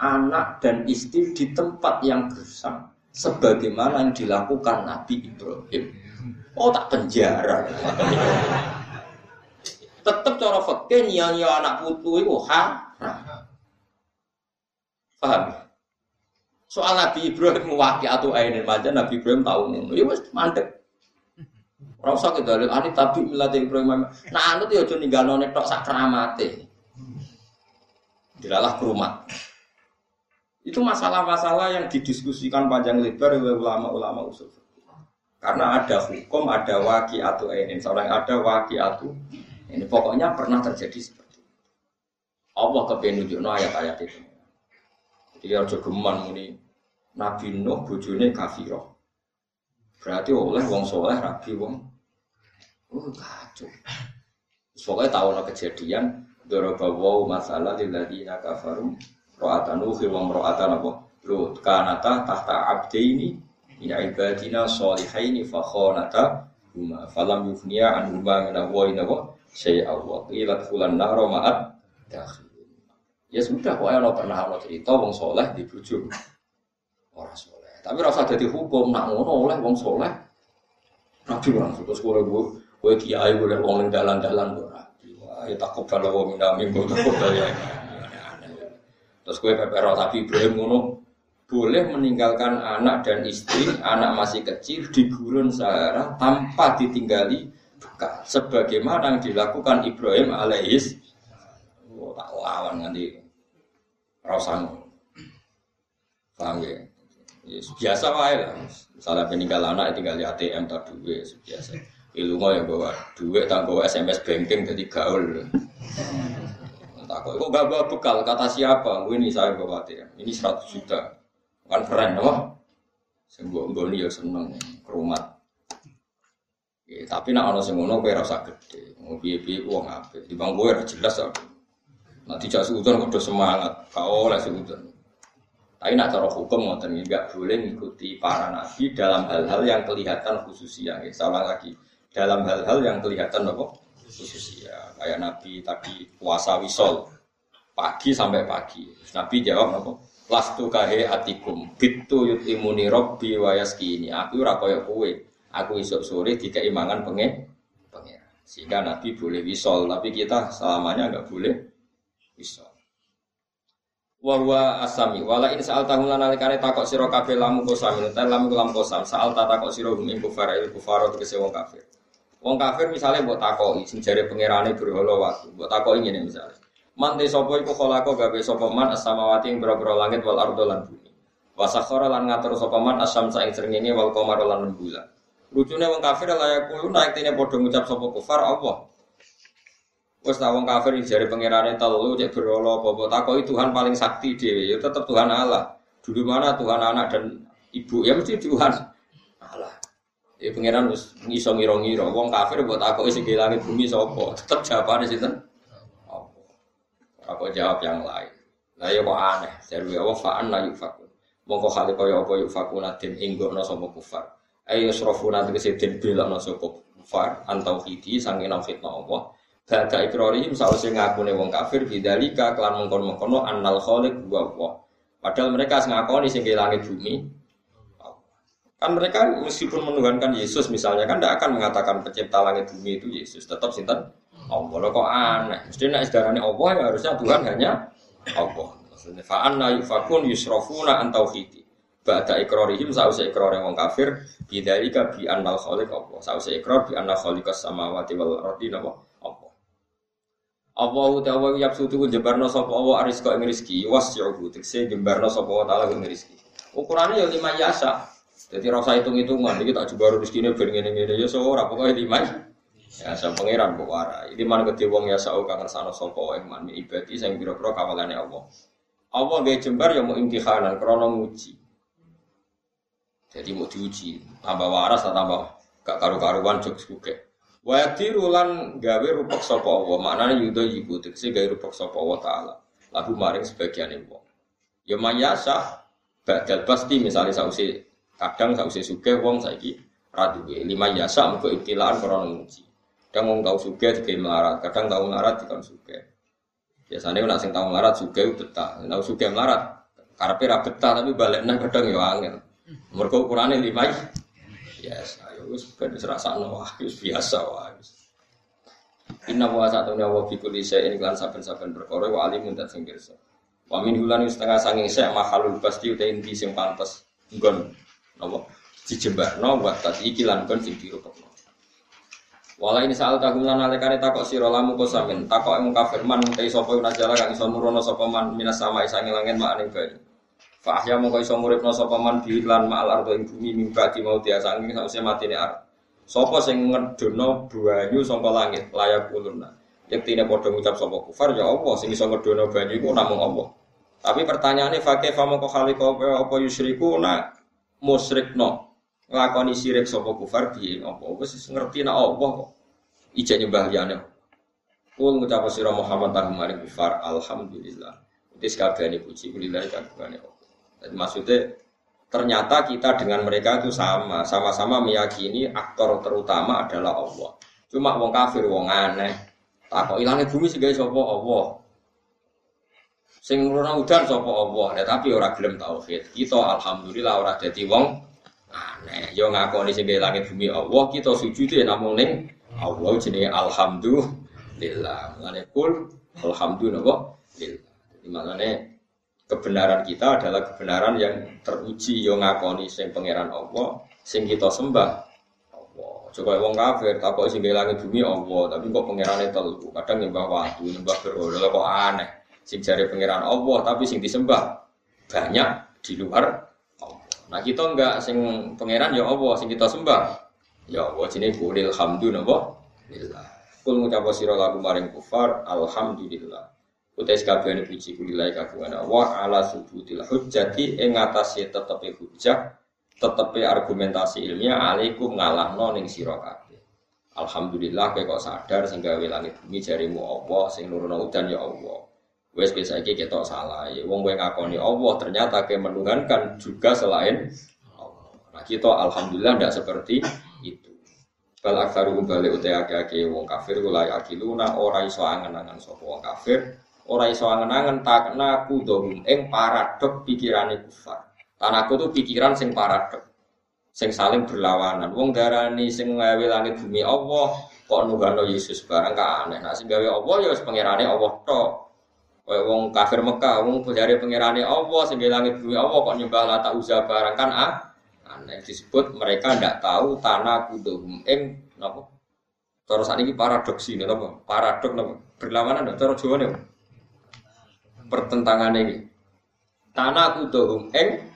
anak dan istri di tempat yang gersang sebagaimana yang dilakukan Nabi Ibrahim. Oh tak penjara. Tetap cara fikih nyanyi anak putu itu haram. Paham? Soal Nabi Ibrahim waki atau ini aja Nabi Ibrahim tahu ngono. Ya wis mandek. Ora usah ke dalil ani tapi milate Ibrahim. Nah anut ya aja ninggalno nek tok sak keramate. Dilalah kerumat. Itu masalah-masalah yang didiskusikan panjang lebar oleh ulama-ulama usul. Karena ada hukum, ada waki atau ini, seorang ada waki atau ini. Pokoknya pernah terjadi seperti itu. Allah kepenunjukno ayat-ayat itu. Jadi harus geman muni Nabi Nuh bojone kafiroh. Berarti oleh wong soleh rabi wong. Oh kacau. Pokoknya tahu no kejadian Doroba masalah lilladina kafaru Ro'atan uhi wong ro'atan apa Lut kanata tahta abdi ini Ina ibadina solihaini fakhonata Huma falam yufniya an huma mina wa ina wa Allah Ilat fulan nahro ma'at Ya sudah kok ya pernah ada cerita wong soleh dibujuk Orang soleh tapi rasa jadi hukum nak ngono oleh wong soleh. Nabi orang suka sekolah gue, gue kiai boleh wong dalan-dalan gue nabi. Wah, ya takut kalau wong minami gue takut ya. Terus gue pepero tapi Ibrahim ngono boleh meninggalkan anak dan istri, anak masih kecil di gurun Sahara tanpa ditinggali bekas. Sebagaimana yang dilakukan Ibrahim alaihis. Oh, tak lawan nanti. Rasan. Paham ya? Biasa wae lah. Misalnya peninggal anak tinggal di ATM tak duit biasa. Ilmu yang bawa duit tak bawa SMS banking jadi gaul. Tak kok kok gak bawa bekal kata siapa? Ini saya bawa ATM. Ini 100 juta. Kan keren loh. Sembuh mboni ya seneng kerumat. Ya, tapi nak ono sing ngono kowe ora usah gede. Mau piye-piye wong apik. Di bang kowe jelas aku. Nah dijak seudon kudu semangat. Kau oleh seudon. Tapi nak cara hukum ngoten nggak boleh mengikuti para nabi dalam hal-hal yang kelihatan khususia. Ya, salah lagi dalam hal-hal yang kelihatan apa khususia. Kayak nabi tadi puasa wisol. pagi sampai pagi. Nabi jawab apa? Lastu kahe atikum bitu yut imuni robbi wayaskini. Aku ora kaya kowe. Aku isuk sore dikai mangan pengen. Sehingga Nabi boleh wisol, tapi kita selamanya nggak boleh wisol. Wahwa asami wala in saal tahun lan alikane takok sira kabeh lamu kosam ta lamu lam kosam saal ta takok sira hum ing kufar il kufar tegese wong kafir. Wong kafir misalnya buat takoki sing jare pangerane berhala waktu, buat takoki ngene misalnya. Man te sapa iku kholako gawe sapa man as-samawati ing boro langit wal ardo lan bumi. Wa sakhara lan ngatur sapa man asam ing srengenge wal qamar lan rembulan. Lucune wong kafir layak kulo naik tine padha ngucap sapa kufar Allah. Wes ta wong kafir jare pangerane telu cek berhala apa takoki Tuhan paling sakti dhewe ya tetep Tuhan Allah. Dulu mana Tuhan anak dan ibu ya mesti Tuhan Allah. Ya pangeran wis ngiso ngira-ngira wong kafir mbok takoki sing langit bumi sapa? Tetep jawabane sinten? Aku jawab yang lain. Lah ya kok aneh. Jadi ya fa'an la yufakun. Mongko kali kaya apa yufakun adin inggono sapa kufar. Ayo srofuna tegese den belokno sapa kufar antau hidi sange nang fitnah Allah. Bada ikrarihim sause ngakune wong kafir bidzalika kelan mengkon-mengkono annal khaliq wa Allah. Padahal mereka ngakoni sing langit bumi. Kan mereka meskipun menuhankan Yesus misalnya kan tidak akan mengatakan pencipta langit bumi itu Yesus, tetap sinten Allah kok aneh. Mesti nek sedarane Allah ya harusnya Tuhan hanya Allah. Maksudnya fa anna yufakun yusrafuna an tauhidi. Ba'da ikrarihim ikrar wong kafir bidzalika bi annal khaliq Allah. Sause ikrar bi anna khaliqas samawati wal ardi napa Allah. Allah ta'ala yapsutu jebarno sapa Allah ariska ing rezeki wasyuhu tekse jembarno sapa Allah taala ing rezeki. Ukurannya ya lima yasa. Jadi rasa hitung-hitungan, ini tak coba rezeki ini ben ngene-ngene ya so ora pokoke lima Ya saya pangeran kok warai. Ini mana gede wong ya sau kangen sana sopo iman ibadi saya biro-biro kawalannya Allah. Allah gaya jembar ya mau imtihanan krono nguji. Jadi mau diuji, tambah waras atau tambah gak karu-karuan jok suke. Wayati rulan gawe rupak sopo Allah, maknanya yudo yibu tegese gawe rupak sopo Allah taala. Lalu maring sebagian ibu. Ya mayasa, badal pasti misalnya sausi kadang sausi suke wong saiki raduwe lima yasa muka ibtilaan krono nguji. Kadang wong tau suge dikai melarat, kadang tau melarat dikon suge. Biasanya nak sing tau melarat suge betah, tau suge melarat. Karepe ra betah tapi balik nang kadang yo angel. Mergo ukurane lima Yes, ayo wis ben serasakno wah wis biasa wah. Inna wa satu nyawa fi kulli shay'in lan saben-saben perkara wa alimun dan sing pirsa. Wa min hulan setengah sanging sek mahalul pasti uta inti sing pantes nggon napa dijembarno wa tadi iki lan kon sing dirupekno. Wala ini saal takum lan alekane takok sira lamu kosamin takok ing kafir man te sapa najala kang iso nurono sapa man minas sama isange langit mak ning banyu. Fa ahya mongko iso muripno sapa man bi lan ma'al ardo ing bumi mimba di mau dia sange sause matine ar. Sapa sing ngedono banyu saka langit layak uluna. Yektine padha ngucap sapa kufar ya Allah sing iso ngedono banyu iku namung Allah. Tapi pertanyaannya fakih famo kok kali kau apa yusriku na musrikno nglakoni sirik sapa kufar piye? Apa? Wis ngerti nek Allah kok? Nyembah liyane Kul ngucap sira Muhammad tahum maring kufar alhamdulillah. Utis kabehane puji kulillah kabehane Allah Jadi maksudnya ternyata kita dengan mereka itu sama. Sama-sama meyakini aktor terutama adalah Allah. Cuma wong kafir wong aneh. Takok ilange bumi sing gawe sapa Allah? Sing nuruna udan sapa Allah? Ya, tapi ora gelem tauhid. Kita alhamdulillah ora dadi wong aneh. Yo ngakoni sing langit bumi Allah kita sujud ya namung ning Allah jenenge alhamdulillah. Ngene kul alhamdulillah lillah jadi maknane kebenaran kita adalah kebenaran yang teruji yo ngakoni sing pangeran Allah sing kita sembah Allah. Coba wong kafir takok sing langit bumi Allah tapi kok pangerane telu? Kadang nyembah watu nyembah berhala kok aneh. Sing jare pangeran Allah tapi sing disembah banyak di luar Nah kita enggak sing pangeran ya Allah sing kita sembah. Ya Allah jenenge kulil hamdu napa? Lillah. Kul ngucap sira lagu maring kufar alhamdulillah. Utais kabehane puji kulilai kagungan Allah ala subutil hujjati ing ngatasé tetepe hujjah, tetepe argumentasi ilmiah alaikum ngalahno ning sira kabeh. Alhamdulillah kowe kok sadar sing gawe langit bumi jarimu Allah, sing nurono udan ya Allah. Wes biasa iki ketok salah. Ya, wong kowe ngakoni Allah ternyata ke menuhankan juga selain Allah. Nah kita alhamdulillah tidak seperti itu. Bal aksaru balik utai ake ake wong kafir gulai akiluna ora iso angen-angen sapa wong kafir ora iso angen-angen takna kudohum ing paradok pikirane kufar. Tanaku tuh pikiran sing paradok, sing saling berlawanan. Wong darani sing ngawe langit bumi Allah, kok nunggano Yesus barang ka aneh. Nah sing gawe Allah ya wis Allah tok. Wong kafir Mekah, wong dari pangerane Allah, sing langit bumi Allah kok nyembah Lata Uzza barang kan ah? aneh disebut mereka ndak tahu tanah kudohum ing napa Terus ini paradoks ini, apa? Paradok, apa? Berlawanan, cara Jawa nih. Pertentangan ini. Tanah kudohum eng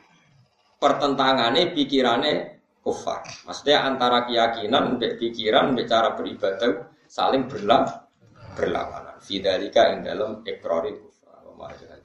pertentangannya pikirannya kufar. Maksudnya antara keyakinan, mbek pikiran, mbek cara beribadah saling berlawanan. Fidalika yang dalam ekrori kufar.